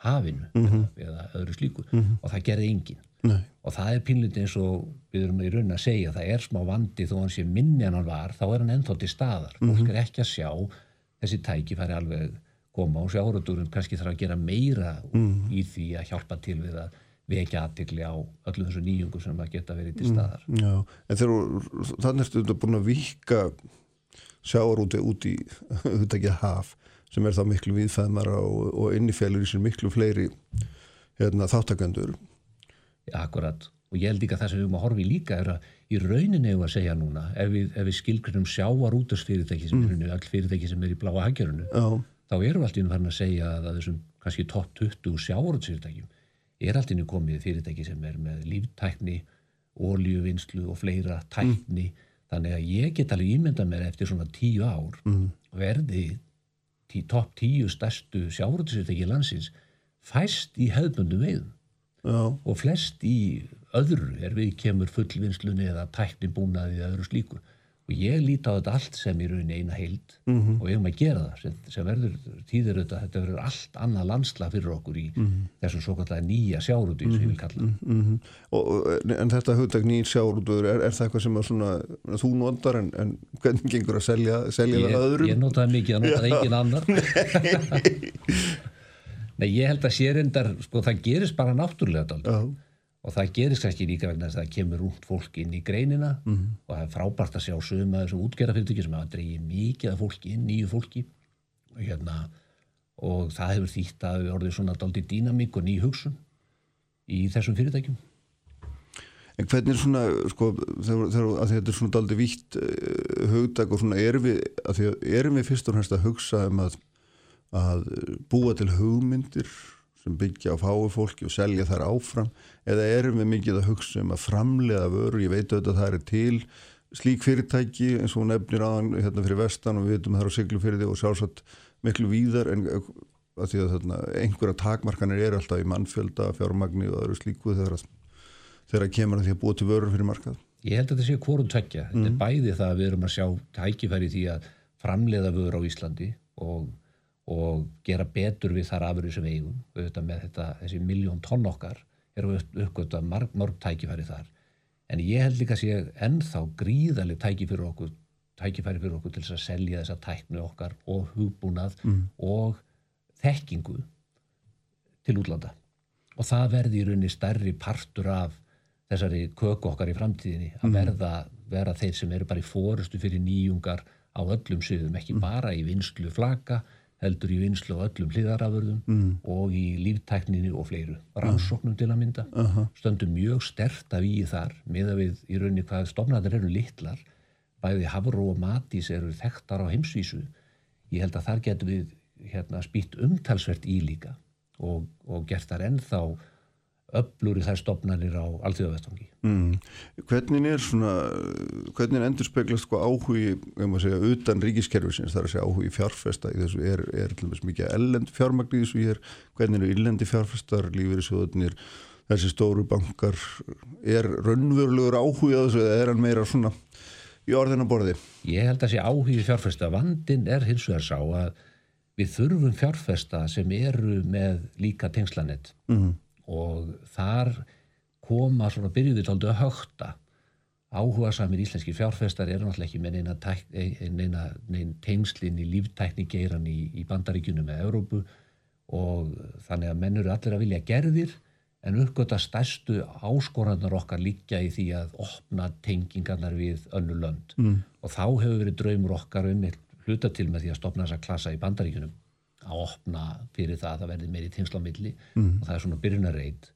hafinu eða, eða öðru slíku. Og það gerði enginn nei, og það er pínlítið eins og við erum í raun að segja það er smá vandi þó hann sé minni en hann var þá er hann ennþá til staðar. Fólk er ekki að sjá þessi tæki færi alveg koma og sjáradurum kannski þarf að gera meira í því að hjálpa til við að vekja aðtikli á öllum þessu nýjungum sem að geta verið til staðar. Já en þegar þannig ertu þetta búin að vika sjáarúti út í ekki haf sem er þá miklu viðfæðmara og, og innifælur í sér miklu fleiri hérna, þáttakendur akkurat. Og ég held líka það sem við erum að horfa í líka er að í rauninni hefur að segja núna ef við, við skilgrunum sjáar út af fyrirtæki sem mm. er fyrirtæki sem er í bláa haggjörunu Já, þá erum við allt í einu farin að segja að að þessum kannski topp 20 sjávarútsfyrirtækjum er allt í einu komið fyrirtæki sem er með líftækni, ólíuvinnslu og fleira tækni. Þannig að ég get alveg ímynda mér eftir svona tíu ár verði tí, topp tíu stærstu sjávarútsfyrirtæki landsins fæst í hefðbundum veiðum já, og flest í öðru er við kemur fullvinnslunni eða tæknibúnaði eða öðru slíku og ég líti á þetta allt sem í rauninni eina heild Mhm. og við erum að gera það sem, sem verður tíður þetta, þetta verður allt annað landslag fyrir okkur í þessum svo kallega nýja sjárúti sem ég vil kalla það. mm og, en þetta hugtak nýr sjáarútuður er, er það eitthvað sem svona, þú notar en, en hvernig gengur að selja, selja það ég, öðrum? ég notaði mikið að notaði engin annar Nei, ég held að sérindar sko, það gerist bara náttúrulega dálítið. Já, og það gerist kannski líka vegna þess að það kemur út fólk inn í greinina Mhm. og það er frábært að sjá sögum að þessum útgerðafyrirtæki sem hafa dreigið mikið af fólki inn, nýju fólki. Og, hérna, og það hefur þýtt að við orðið svona daldi dýnamík og ný hugsun í þessum fyrirtækjum. En hvernig er svona, sko, þegar, þegar að þetta er svona daldi vítt uh, hugtak og svona erum við, að því að erum við fyrst og fremst að hugsa um að, að búa til hugmyndir sem byggja á fái fólki og selja þær áfram? Eða erum við mikið að hugsa um að framleiða vörur, ég veit auðvitað að það er til slík fyrirtæki eins og nefnir aðan hérna fyrir vestan og við veitum að það er á siglufyrði og sjálfsagt miklu víðar en uh, að því að þarna, einhverja takmarkanir eru alltaf í mannfjölda, fjármagni og öðru slíku þegar að þegar kemur að því að búa til vörur fyrir markað. Ég held að þetta sé hvorum tveggja. Þetta er bæði það að við erum að sjá tækifæri því að framleiða vöður á Íslandi og, og gera betur við þar afurði sem við eigum. Auðvitað með þetta, þessi miljón tonn okkar erum við uppgötta marg, mörg tækifæri þar. En ég held líka að sé ennþá gríðaleg tækifæri okkur, tækifæri fyrir okkur til þess að selja þessa tækni okkar og hugbúnað og þekkingu til útlanda. Og það verði í rauninni stærri partur af þessari köku okkar í framtíðinni að verða, vera þeir sem eru bara í fórustu fyrir nýjungar á öllum sviðum, ekki bara í vinslu flaka, heldur í vinslu á öllum hliðarafurðum mm. og í líftækninni og fleiru. Rannsóknum til að mynda. Uh -huh. Stöndum mjög stert af í þar, með að við í rauninni hvað stofnaðar eru litlar, bæði Havró og Matís eru þekktar á heimsvísu. Ég held að þar getum við hérna, spýtt umtalsvert í líka og, og gert þar ennþá öflur í þær stopnarnir á alþjóðavettvangi. mm. Hvernig er svona hvernig endur speglast sko áhugi um að segja utan ríkiskerfisins þar að segja áhugi fjárfesta í þessu er, er til dæmis mikið ellend fjármagn í þessu hér hvernig eru illendi fjárfestar lífeyrisjóðunir þessi stóru bankar er raunverulegur áhugi á þessu eða er hann meira svona í orðina borði? Ég held að sé áhugi fjárfesta. Vandin er hins vegar sá að við þurfum fjárfesta sem eru með líka tengslanett Mm. Og þar koma svona byrjuði tóldu að högta áhuga samir íslenski fjárfestar eru náttúrulega ekki með neina, tæk, neina, neina tengslin í líftækni geiran í, í bandaríkjunum með Európu og þannig að menn eru allir að vilja gerðir en uppgöta stærstu áskorannar okkar líka í því að opna tengingarnar við önnu lönd. Mm. og þá hefur verið draumur okkar um hluta til með því að stopna þessa klassa í bandaríkunum að opna fyrir það að það verði meiri milli mm. og það er svona byrjunarreit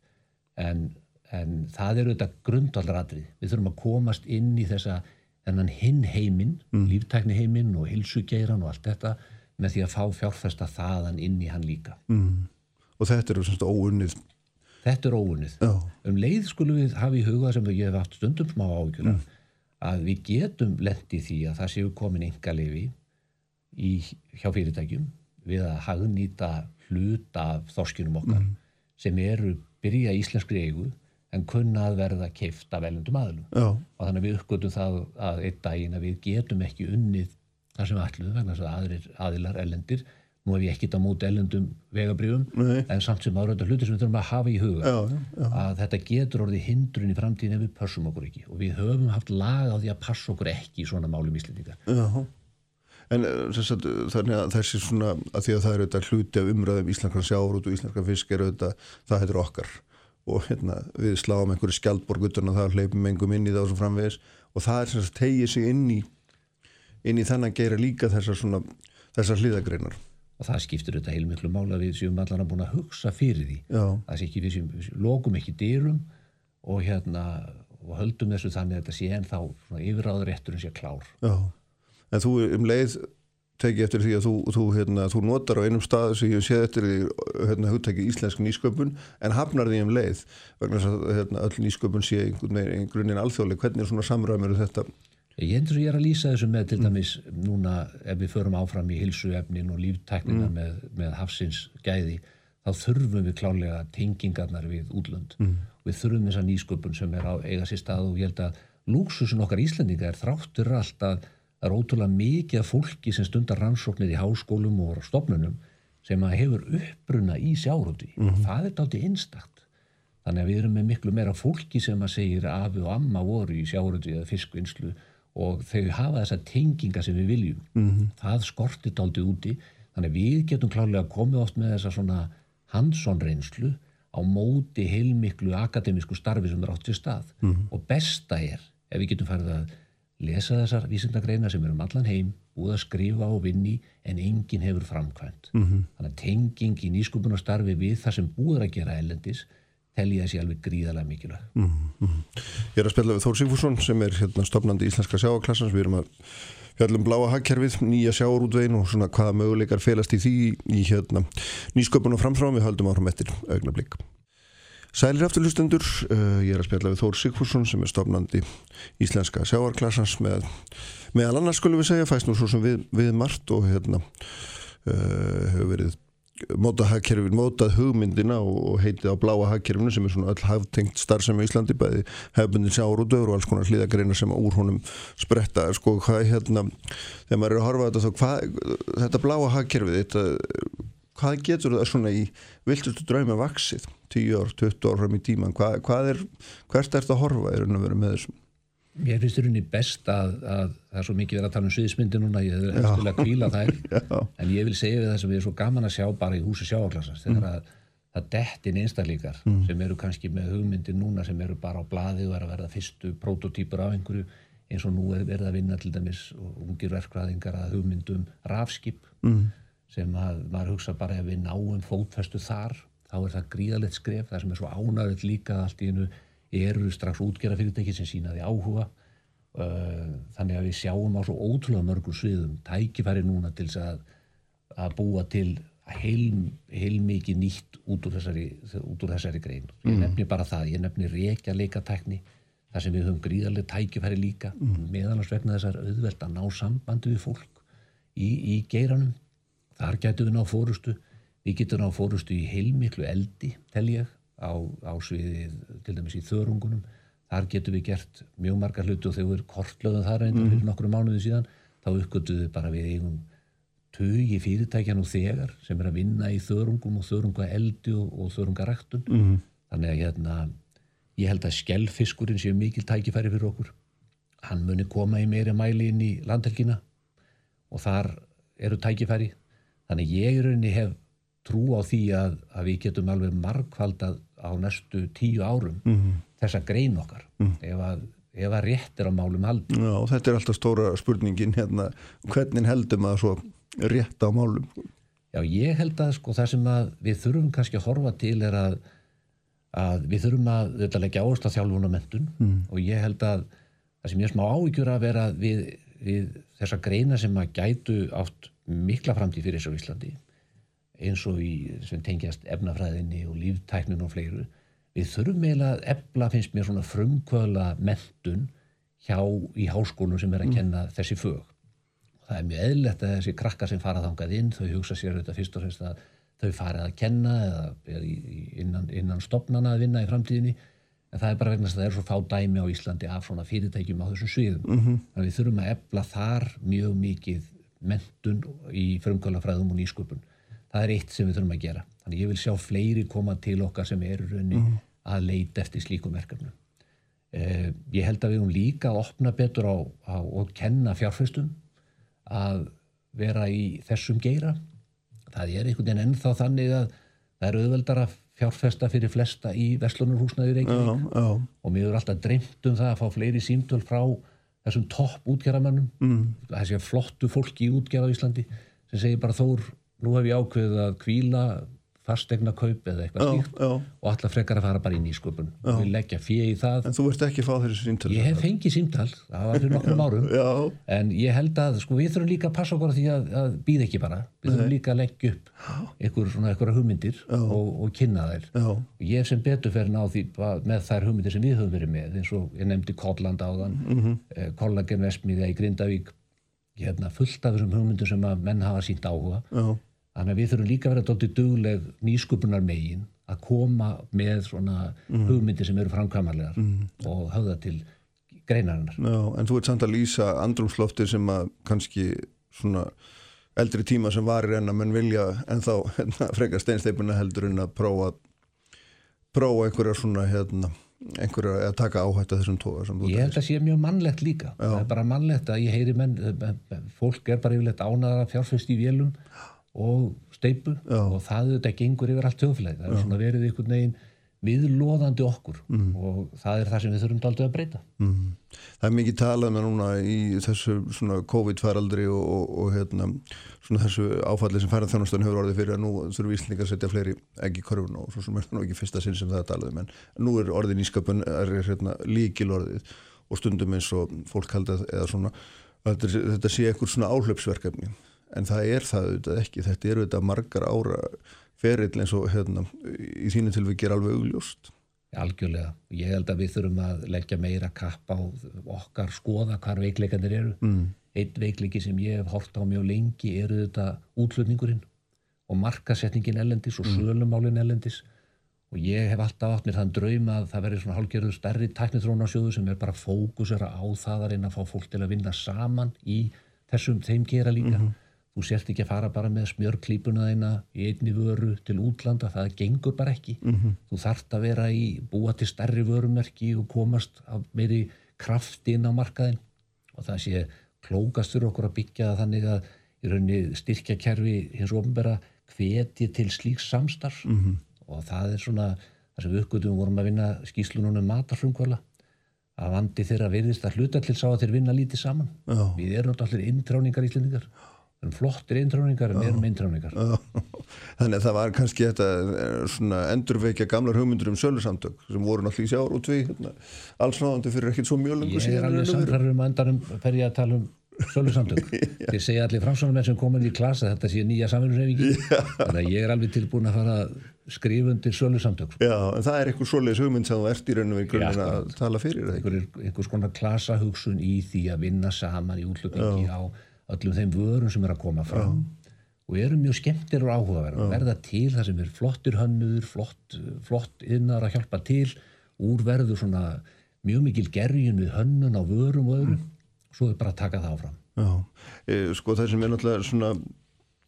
en, en það eru þetta grundvalradrið við þurfum að komast inn í þessa þennan hinn heiminn, mm. líftækni heiminn og hilsugeiran og allt þetta með því að fá fjárfesta þaðan inn í hann líka mm. og þetta eru svona óunnið Þetta er óunnið. Oh. Um leið skulum við hafa í huga sem ég hef haft stundum smá ágjörðan mm. að við getum lendi því að það séu komin enga lefi hjá fyrirtækjum við að hagnýta hlut af þorskinum okkar mm. sem eru byrja íslenskri eigu en kunna að verða keift af elendum aðlum Já. og þannig að við uppgötum það að einn daginn að við getum ekki unnið það sem ætlum vegna þess að aðrir aðilar elendir nú hef ég ekkit á móti ellendum vegabrjöfum en samt sem áraða hluti sem við þurfum að hafa í huga já, já. að þetta getur orðið hindrun í framtíðin ef við passum okkur ekki og við höfum haft lag á því að passa okkur ekki í svona málum íslendingar En eh, sagt, þannig að þessi svona að því að það er auðvitað hluti af umræðum íslenskran sjárút og íslenskran fisk er auðvitað það heitir okkar. Og hérna, við sláum einhverju skjaldborguturna það hleypum engum inn í það og svo framvegis. Og það er sem að tegja sig inn í inn í þannig að gera líka þessar svona þessar hliðagreinar og það skiptir auðvitað heilmiklu mála við séum allan að búin að hugsa fyrir því. Já. það sé ekki við séum, við lókum ekki dyrum og hérna og höldum þessu þannig að þetta sé en þá yfiráður rétturinn sé klár. Já en þú um leið tekið eftir því að þú, þú, hérna, þú notar á einum stað sem ég séð eftir því hérna, hugtækið íslensk nýsköpun en hafnar því um leið vegna þess að hérna, öll nýsköpun sé einhvern veginn grunninn alþjóðleg, hvernig er svona samræmur þetta? Ég endur sem ég er að lýsa þessu með til dæmis núna ef við förum áfram í hilsuefnin og líftæknina mm. með, með hafsins gæði þá þurfum við klálega tengingarnar við útlönd mm. við þurfum þessa nýsköpun sem er á eiga sér stað og ég held að lúksusin okkar Íslandinga er þráttur alltaf það er ótrúlega mikið af fólki sem stundar rannsóknir í háskólum og stofnunum sem að hefur uppbruna í sjárúti mm -hmm. og það er dátti einstakt þannig að við erum með miklu meira fólki sem að segir afi og amma voru í sjárúti eða fiskvinnslu og þau hafa þessa tenginga sem við viljum mm -hmm. það skortir dátti úti þannig að við getum klálega komið oft með þessa svona handsonreynslu á móti heilmiklu akademísku starfi sem er átt til stað mm -hmm. og besta er ef við getum farið að lesa þessar vísindagreina sem eru um allan heim búið að skrifa og vinni en enginn hefur framkvæmt. Mm -hmm. þannig að tenging í nýskupunarstarfi við það sem búið að gera ellendis telji þessi alveg gríðarlega mikilvæg mm -hmm. Ég er að spila við Þór Sigfússon sem er hérna, stopnandi íslenska sjáaklassans við erum að fjallum bláa hagkerfið nýja sjáarútvegin og svona hvaða möguleikar felast í því í hérna, nýsköpun og framfram við höldum áfram eftir augnablík Sælir afturlustendur, uh, ég er að spjalla við Þór Sigfússon sem er stofnandi íslenska sjáarklassans með meðal annars skulum við segja, fæst nú svo sem við, við margt og hérna uh, hefur verið mótað hagkerfin, mótað hugmyndina og, og heitið á bláa hagkerfinu sem er svona öll haftengt starfsemi í Íslandi bæði hefbundin sjáarútöður og alls konar hlýðagreina sem úr honum spretta. Sko hvað hérna, þegar maður er að horfa þetta þá hvað, þetta bláa hagkerfið þetta hvað getur það svona í viltustu drauma vaksið 10 ár, 20 ár fram í tíman hvað, hvað er, hvert er þetta að horfa er að vera með þessum Mér finnst þetta unni best að, að það er svo mikið verið að tala um sviðismyndi núna ég er eftir að kvíla þær. En ég vil segja við það sem við erum svo gaman að sjá bara í húsi sjáaklassast þegar mm. að það dettin einstakleikar mm. sem eru kannski með hugmyndi núna sem eru bara á bladi og er að verða fyrstu prototýpur af einhverju eins og nú er verið að vinna til dæmis og ungir verkvæðingar að hugmyndum rafskip. Mm sem að maður hugsa bara ef við náum fótfestu þar þá er það gríðalegt skref. Það sem er svo ánægulegt líka allt í hennu eru strax útgjara fyrirtæki sem sínaði áhuga. Þannig að við sjáum á svo ótrúlega mörgum sviðum tækifæri núna til að, að búa til heil, heil mikið nýtt út úr þessari, út úr þessari grein. Ég mm. nefni bara það, ég nefni reykja leikatekni þar sem við höfum gríðarlega tækifæri líka. Mm. meðanast vegna þessar auðvelt að ná sambandi við fólk í, í geiranum Þar getum við ná fórustu, við getum ná fórustu í heilmiklu eldi, tel ég, á, á sviðið til dæmis í þörungunum. Þar getum við gert mjög margar hluti og þegar við kortlöðum þar einnig fyrir mhm. nokkru mánuði síðan, þá uppgötuðum við bara við eigum tögi fyrirtækjan og þegar sem er að vinna í þörungum og þörunga eldi og, og þörungaræktun. Mm -hmm. Þannig að hérna, ég held að skellfiskurinn sé mikil tækifæri fyrir okkur. Hann muni koma í meiri mæli inn í landhelgina og þar eru tækifæri Þannig ég í rauninni hef trú á því að, að við getum alveg margfaldað á næstu tíu árum Mhm. þessa grein okkar ef, að, ef að rétt er á málum haldi Já, þetta er alltaf stóra spurningin hérna, hvernig heldum að svo rétt á málum? Já, ég held að sko það sem að við þurfum kannski að horfa til er að, að við þurfum að þetta leggja áherslu á þjálfun og mentun mm. og ég held að það sem ég er smá áhyggjur að vera við, við þessa greina sem að gætu átt mikla framtíð fyrir þessu á Íslandi eins og í, sem tengjast efnafræðinni og líftæknin og fleiru. Við þurfum eiginlega að efla finnst mér svona frumkvöla mentun hjá í háskólum sem er að kenna þessi fög. Og það er mjög eðlilegt að þessi krakkar sem fara þangað inn þau hugsa sér þetta fyrst og fremst að þau farið að kenna eða innan, innan stopnana að vinna í framtíðinni. En það er bara vegna að það er svo fá dæmi á Íslandi af svona fyrirtækjum á þessum sviðum. -hmm. þannig að við þurfum að efla þar mjög mikið mentun í frumkvölafræðum og nýsköpun. Það er eitt sem við þurfum að gera. Þannig ég vil sjá fleiri koma til okkar sem eru raunni að leita eftir slíkum verkefnum. Eh, ég held að við höfum líka að opna betur á, á og kenna fjárfestum að vera í þessum geira. Það er einhvern veginn ennþá þannig að það er auðveldar að fjárfesta fyrir flesta í Vestlunarhúsnaði Reykjavík. Já, já, og mér er alltaf dreymt um það að fá fleiri símtöl frá þessum topp útgerðamönnum mm. þessi flottu fólki í útgerð á Íslandi sem segir bara Þór, nú hef ég ákveðið að kvíla fastegna kaup eða eitthvað slíkt og allar frekar að fara bara í nýsköpun. Og við leggja fyrir í það. En þú ert ekki að fá þessi síntölu ég hef fengið símtal, það var fyrir nokkrum árum Já, en ég held að sko, við þurfum líka að passa okkur á því að, að býða ekki bara. Við þurfum líka að leggja upp einhver svona einhverja hugmyndir og, og kynna þær. Já, og ég sem betur fer ná því með þær hugmyndir sem við höfum verið með eins og ég nefndi Kolland áðan mm. -hmm. Kollagen Vestmiðja í Grindavík. Hérna, fullt af þessum hugmyndir sem að menn hafa sínt áhuga þannig að við þurfum líka að vera dóttið dugleg nýsköpunar megin að koma með svona Mhm. hugmyndir sem eru framkvæmarlegar og höfða til greinarinnar. Já, en þú ert samt að lýsa andrumsloftir sem að kannski svona eldri tíma sem varir en að menn vilja en þá hérna, frekar steinsteipuna heldur en að prófa prófa einhverja svona hérna, einhverja að taka áhætta þessum tóa Ég held að sé mjög mannlegt líka. Það er bara mannlegt að ég heyri menn, eh, fólk er bara yfirleitt ánaðar að fjárfæst í vélum og steipu Já. og það auðvitað gengur yfir allt þjóðfélagi. Það er svona verið einhvern veginn viðlóðandi okkur og það er það sem við þurfum daldið að breyta. Mm. Það er mikið talað með núna í þessu svona COVID-færaldri og, og, og hérna, svona þessu áfalli sem færðarþjónustan hefur orðið fyrir að nú þurfum Íslingar að setja fleiri ekki korfun og svo sem er það nú ekki fyrsta sinn sem það er talað um en nú er orðin ísköpun er hérna, líkil orðið og stundum eins og fólk svona að þetta, sé einhver svona áhlöpsverkefni en það er það auðvitað ekki þetta eru auðvitað margar ára ferill eins og hérna, í þínu tilviki er alveg augljóst Algjörlega. Ég held að við þurfum að leggja meira kapp á okkar skoða hvar veikleikandir eru. Mm. Einn veikleiki sem ég hef hort á mjög lengi eru þetta útflutningurinn og markasetningin ellendis og sölumálin ellendis og ég hef alltaf átt mér þann draum að það verður svona hálfgerður stærri tæknitrónarsjóðu sem er bara fókusera á það að reyna að fá fólk til að vinna saman í þessum þeim gera líka. Þú sért ekki að fara bara með smjörklípuna þeina í einni vöru til útlanda, það gengur bara ekki. Þú þarft að vera í búa til stærri vörumerki og komast meiri kraft inn á markaðin og það sé klókast fyrir okkur að byggja það þannig að í rauninni styrkja kerfi hins ofnbera hveti til slíks samstarf -hmm. og það er svona það sem við uppgötum vorum að vinna skýslunum um matarfrumkvöla að vandi þeirra virðist að hluta til sá að þeir vinna lítið saman. Já. Við erum allir intráningar íslendingar. Erum flottir intráningar en erum intráningar. Já, Þannig að það var kannski þetta eh, svona endurveikja gamlar hugmyndur um sölusamtök sem voru náttúrulega í sjár og tvei hérna, alls náðandi fyrir ekkert svo mjög lengur Ég er alveg samfæður um endanum fer ég að tala um sölusamtök. Þeir segja allir framsvonarmenn sem komin í klasa þetta sé nýja samfélagsreifingi. Þannig að ég er alveg tilbúin að fara að skrifa undir sölusamtök. Já, en það er eitthvað svoleiðis hugmynd sem þú ert í rauninu í grunninn Já, að tala fyrir einhver, einhvers konar klasahugsun í því að vinna saman í útlutningi á öllum þeim vörum sem er að koma fram og eru mjög skemmtir og áhugaverð verða til það sem er flottir hönnuður flott, flott innar að hjálpa til. Úr verður svona mjög mikil gerjun við hönnun á vörum og öðru. Svo er bara að taka það áfram. Já, e, sko það sem er náttúrulega svona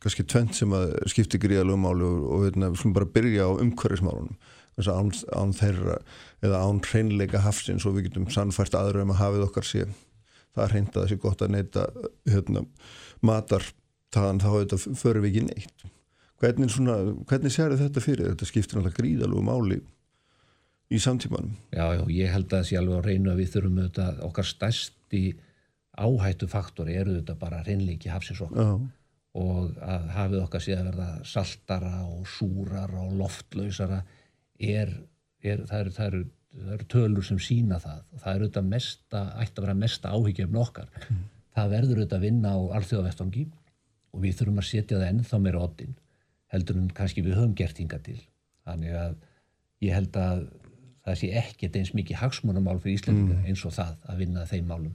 kannski tvent sem að skipti gríðalögum máli og, veitna, við skulum bara byrja á umhverfismálunum. Þess að án, án þeirra eða án hreinleika hafsins og við getum sannfært aðra um að hafið okkar sé það að það sé gott að neyta hérna, matar þaðan þá þetta förum við ekki neitt hvernig, svona, hvernig sér þetta fyrir? Þetta skiptir náttúrulega gríðalögu máli í samtímanum. Já, já, ég held að það sé alveg á reynu að við þurfum auðvitað, okkar stærsti áhættu faktor eru þetta bara reynleiki hafsins okkar Já, og að hafið okkar sé að verða saltara og súrara og loftlausara er, er, það, eru, það, eru, tölur sem sína það og það eru þetta mesta, ætti að vera mesta áhyggjum okkar. Það verður þetta að vinna á alþjóðavettvangi og við þurfum að setja það ennþá meira oddin heldur en kannski við höfum gert hinga til. Þannig að ég held að það sé ekkert eins mikið hagsmunamál fyrir Íslandinga eins og það að vinna þeim málum.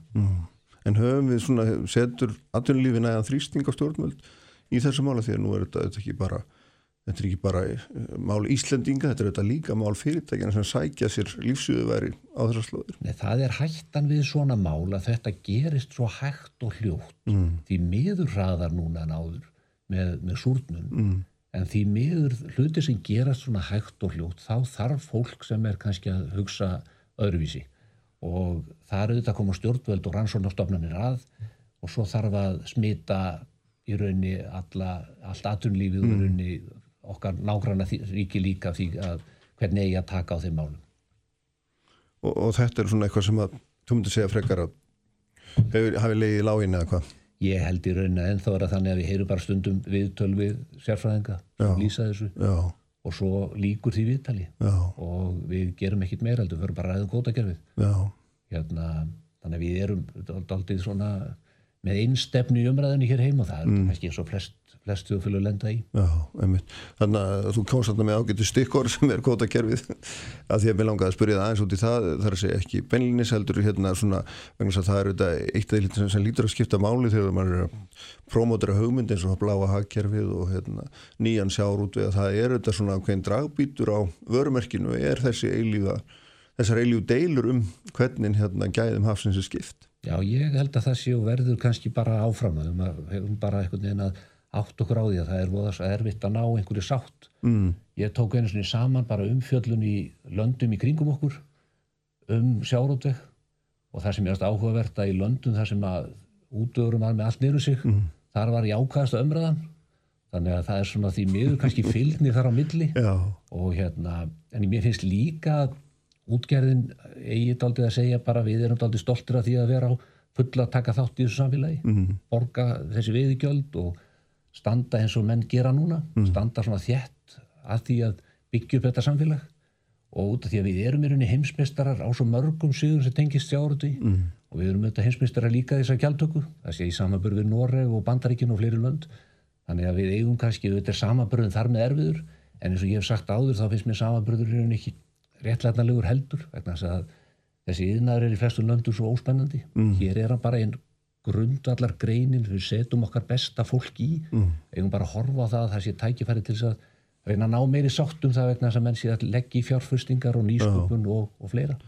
en höfum við svona, setur atvinnulífi næðan þrýsting á stjórnvöld í þessu mála því að nú er þetta, þetta ekki bara þetta er ekki bara eh, mál Íslendinga þetta er þetta líka mál fyrirtækjana sem sækja sér lífsjöðuværi á þessar slóðir Nei, það er hættan við svona mál að þetta gerist svo hægt og hljótt mm. því miður hraðar núna en áður með, með súrnun mm. en því miður hluti sem gerast svona hægt og hljótt þá þarf fólk sem er kannski að hugsa öðruvísi og það er auðvitað að koma stjórnvöld og rannsóknarstofnanir að og svo þarf að smita í raunni alla, allt atunlífið mm. í raunni okkar nágranna ríki líka því að hvernig eigi að taka á þeim málum. Og, og þetta er svona eitthvað sem að þú myndir segja frekar að hafi leiðið lágin eða hvað? Ég held í rauninni að ennþá er að þannig að við heyrum bara stundum viðtöl við sérfræðinga sem lýsa þessu. Já, og svo líkur því viðtali. Já, og við gerum ekkit meira heldur, við verum bara að ræða um gótakerfið já. Hérna, þannig að við erum daldið svona með einstefnu í umræðinni hér heim og það er mm. kannski eins og flest, flest þjóðfélög lenda í Já, einmitt. Þannig að þú komst þarna með ágættu stykkor sem er kvotakerfið að því að mér langaði að spyrja það aðeins út í það þar segja ekki beinlinis heldur hérna svona, vegna að það er þetta eitt af því sem, sem lítur að skipta máli þegar maður er að promótera hugmynd eins og að bláa hagkerfið og hérna, nýjan sjár út við að það er þetta svona hvern dragbítur á vörumerkinu er þessi eilífa þessar eilíu deilur um hvernig hérna gæðum hafsins er skipt Já, ég held að það sé og verður kannski bara áfram um að hefum bara einhvern veginn að átt okkur á því að það er voðast erfitt að ná einhverju sátt. mm. Ég tók einu svona saman bara umfjöllun í löndum í kringum okkur um sjárótveg og það sem ég aðast áhugavert að í löndum þar sem að útöðurum var með allt niður sig, þar var jákvæðast umræðan þannig að það er svona því miður kannski fylgni þar á milli Já, og hérna, en mér finnst líka að útgerðin eigi daldið að segja bara við erum daldið stoltir af því að vera á fulla að taka þátt í þessu samfélagi Mhm. borga þessi viðgjöld og standa eins og menn gera núna standa svona þétt að því að byggja upp þetta samfélag og út af því að við erum í heimsmeistarar á svo mörgum síður sem tengist sjáruði mm. og við erum auðvitað heimsmeistarar líka þess að gjaldtöku það sé í samanbörð við Noreg og Bandaríkin og fleiri lönd þannig að við eigum kannski auðvitað samanbörðin þar með erfiður en eins og ég hef sagt áður þá finnst mér samanbörður réttlætnalegur heldur vegna þess að þessi yðnaður er í flestum löndum svo óspennandi. Hér er hann bara einn grundvallar greinin við setjum okkar besta fólk í. Eigum bara að horfa á það að það sé tækifæri til þess að reyna að ná meiri sáttum það vegna þess að menn sé að leggja í fjárfustingar og nýsköpun og, og fleira.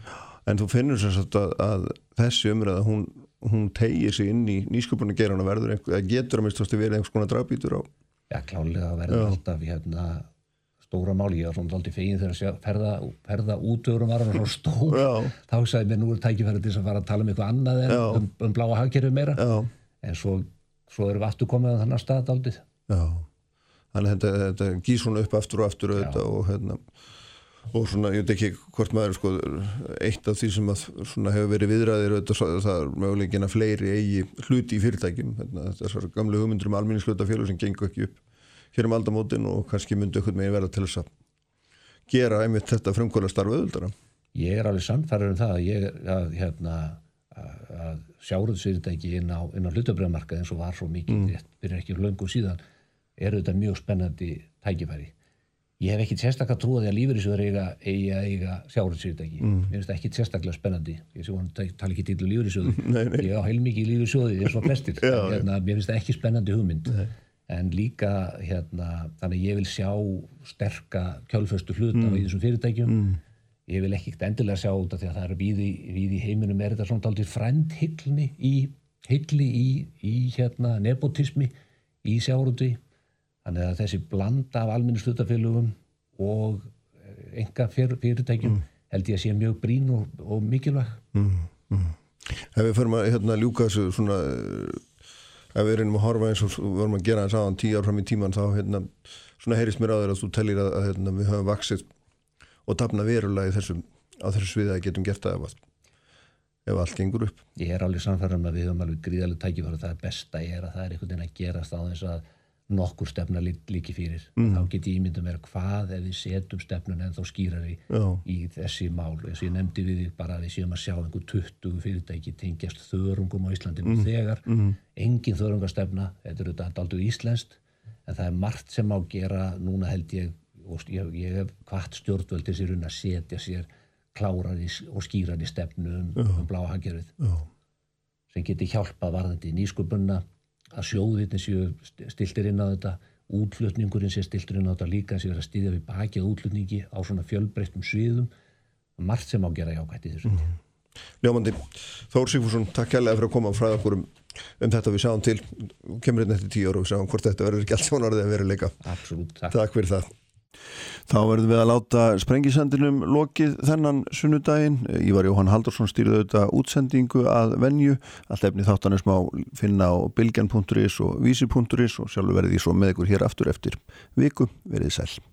En þú finnur sagt að, að þessi umræða hún, hún tegir sig inn í nýsköpunni geran og verður eða getur að minnst verið einhvers konar dragbítur á Já, klálega verður alltaf hérna, stóra máli, ég var svona aldrei fegin þegar að ferða, ferða útöðurum var hann svona stór, Já. þá sagði mér nú er tækifæri til að fara að tala um eitthvað annað en um, um bláa hagkerfi meira. Já, en svo, svo erum við aftur komið á þannig stað aldrei Þannig að þetta, þetta gís svona upp aftur og aftur og hérna og svona, ég veit ekki hvort maður sko, eitt af því sem að svona hefur verið viðræðir svo- það er möguleikin að fleiri eigi hluti í fyrirtækjum hérna, þessar gamlu hugmyndur um alminningshlutafélug sem gengur ekki upp hér um aldamótin og kannski myndi eitthvað megin verða til þess að gera einmitt þetta frumkvöla starfu auðvitað Ég er alveg sannfæður um það að ég að, hérna, að, að sjáruðsfyrirtæki inn á, inn á hlutabröðmarkað eins og var svo mikið mm. fyrir ekki löngum síðan eru þetta mjög spennandi tækifæri. Ég hef ekkit sérstaklega trúið að lífeyrissjóður eiga, eiga, eiga sjáruðsfyrirtæki. Mm. Mér finnst það ekkit sérstaklega spennandi. Ég sé hún tala ekki til lífeyrissjóður. Ég á heilmikið eins og flestir. Já, En, hérna, mér finnst það ekki spennandi hugmynd. En líka, hérna, þannig að ég vil sjá sterka kjálföstu hluta í þessum fyrirtækjum. Ég vil ekki endilega sjá af því að það eru við í, í heiminum er þetta svona aldrei frænd hillni í hilli í, í hérna nepotismi í sjáruði þannig að þessi blanda af almenni slutafélugum og enga fyrirtækjum held ég að sé mjög brín og, og mikilvæg. Ef við förum að hérna, ljúka þessu svona eh, ef við reynum að horfa eins og við vorum að gera þess aðan tíu ár fram í tíman þá hérna, svona heyrist mér á þér að þú tellir að, að, að við höfum vaksið og tapna verulega í þessum, á þessu sviða að getum gert það ef, ef allt gengur upp. Ég er alveg samfærum að við höfum alveg gríðalega tækifæru það besta er að það er einhvern veginn að gerast á þess að nokkur stefna líki fyrir. Mm. þá get ég ímynda mér hvað ef við setjum stefnun en þá skýrar í, í þessi mál, eins og ég nefndi við bara að við séum að sjá einhver 20 fyrirtæki tengjast þörungum á Íslandinu mm. þegar, mm. engin þörungarstefna. Þetta eru þetta aldrei íslenskt en það er margt sem á gera. Núna held ég, og ég, ég hef hvart stjórnvöldir sér unna að setja sér klárar og skýrar í stefnu um, um bláhaggerfið sem getur hjálpað varðandi í nýsköpunna að sjóðvitni séu stiltir inn á þetta útlutningurinn sé stiltur inn á þetta líka sé að stýðja við bakið útlutningi á svona fjölbreyttum sviðum. Margt sem á að gera jákvægt í þessu. Mm. Ljómandi, Þór Sigfússon takk kærlega fyrir að koma fræða okkur um, um þetta. Við sjáum til, kemur hérna eftir tíu ára og við sjáum hvort þetta verður ekki allt sjónarðið að vera leika Absolutt, takk. takk fyrir það Þá verðum við að láta sprengisendinum lokið þennan sunnudaginn. Ívar Jóhann Haldursson stýrði auðvitað útsendingu að venju. Allt efni þáttanir smá finna á bilgjan.is og vísi.is og sjálfur verði því svo með ykkur hér aftur eftir viku. Verðið sæl.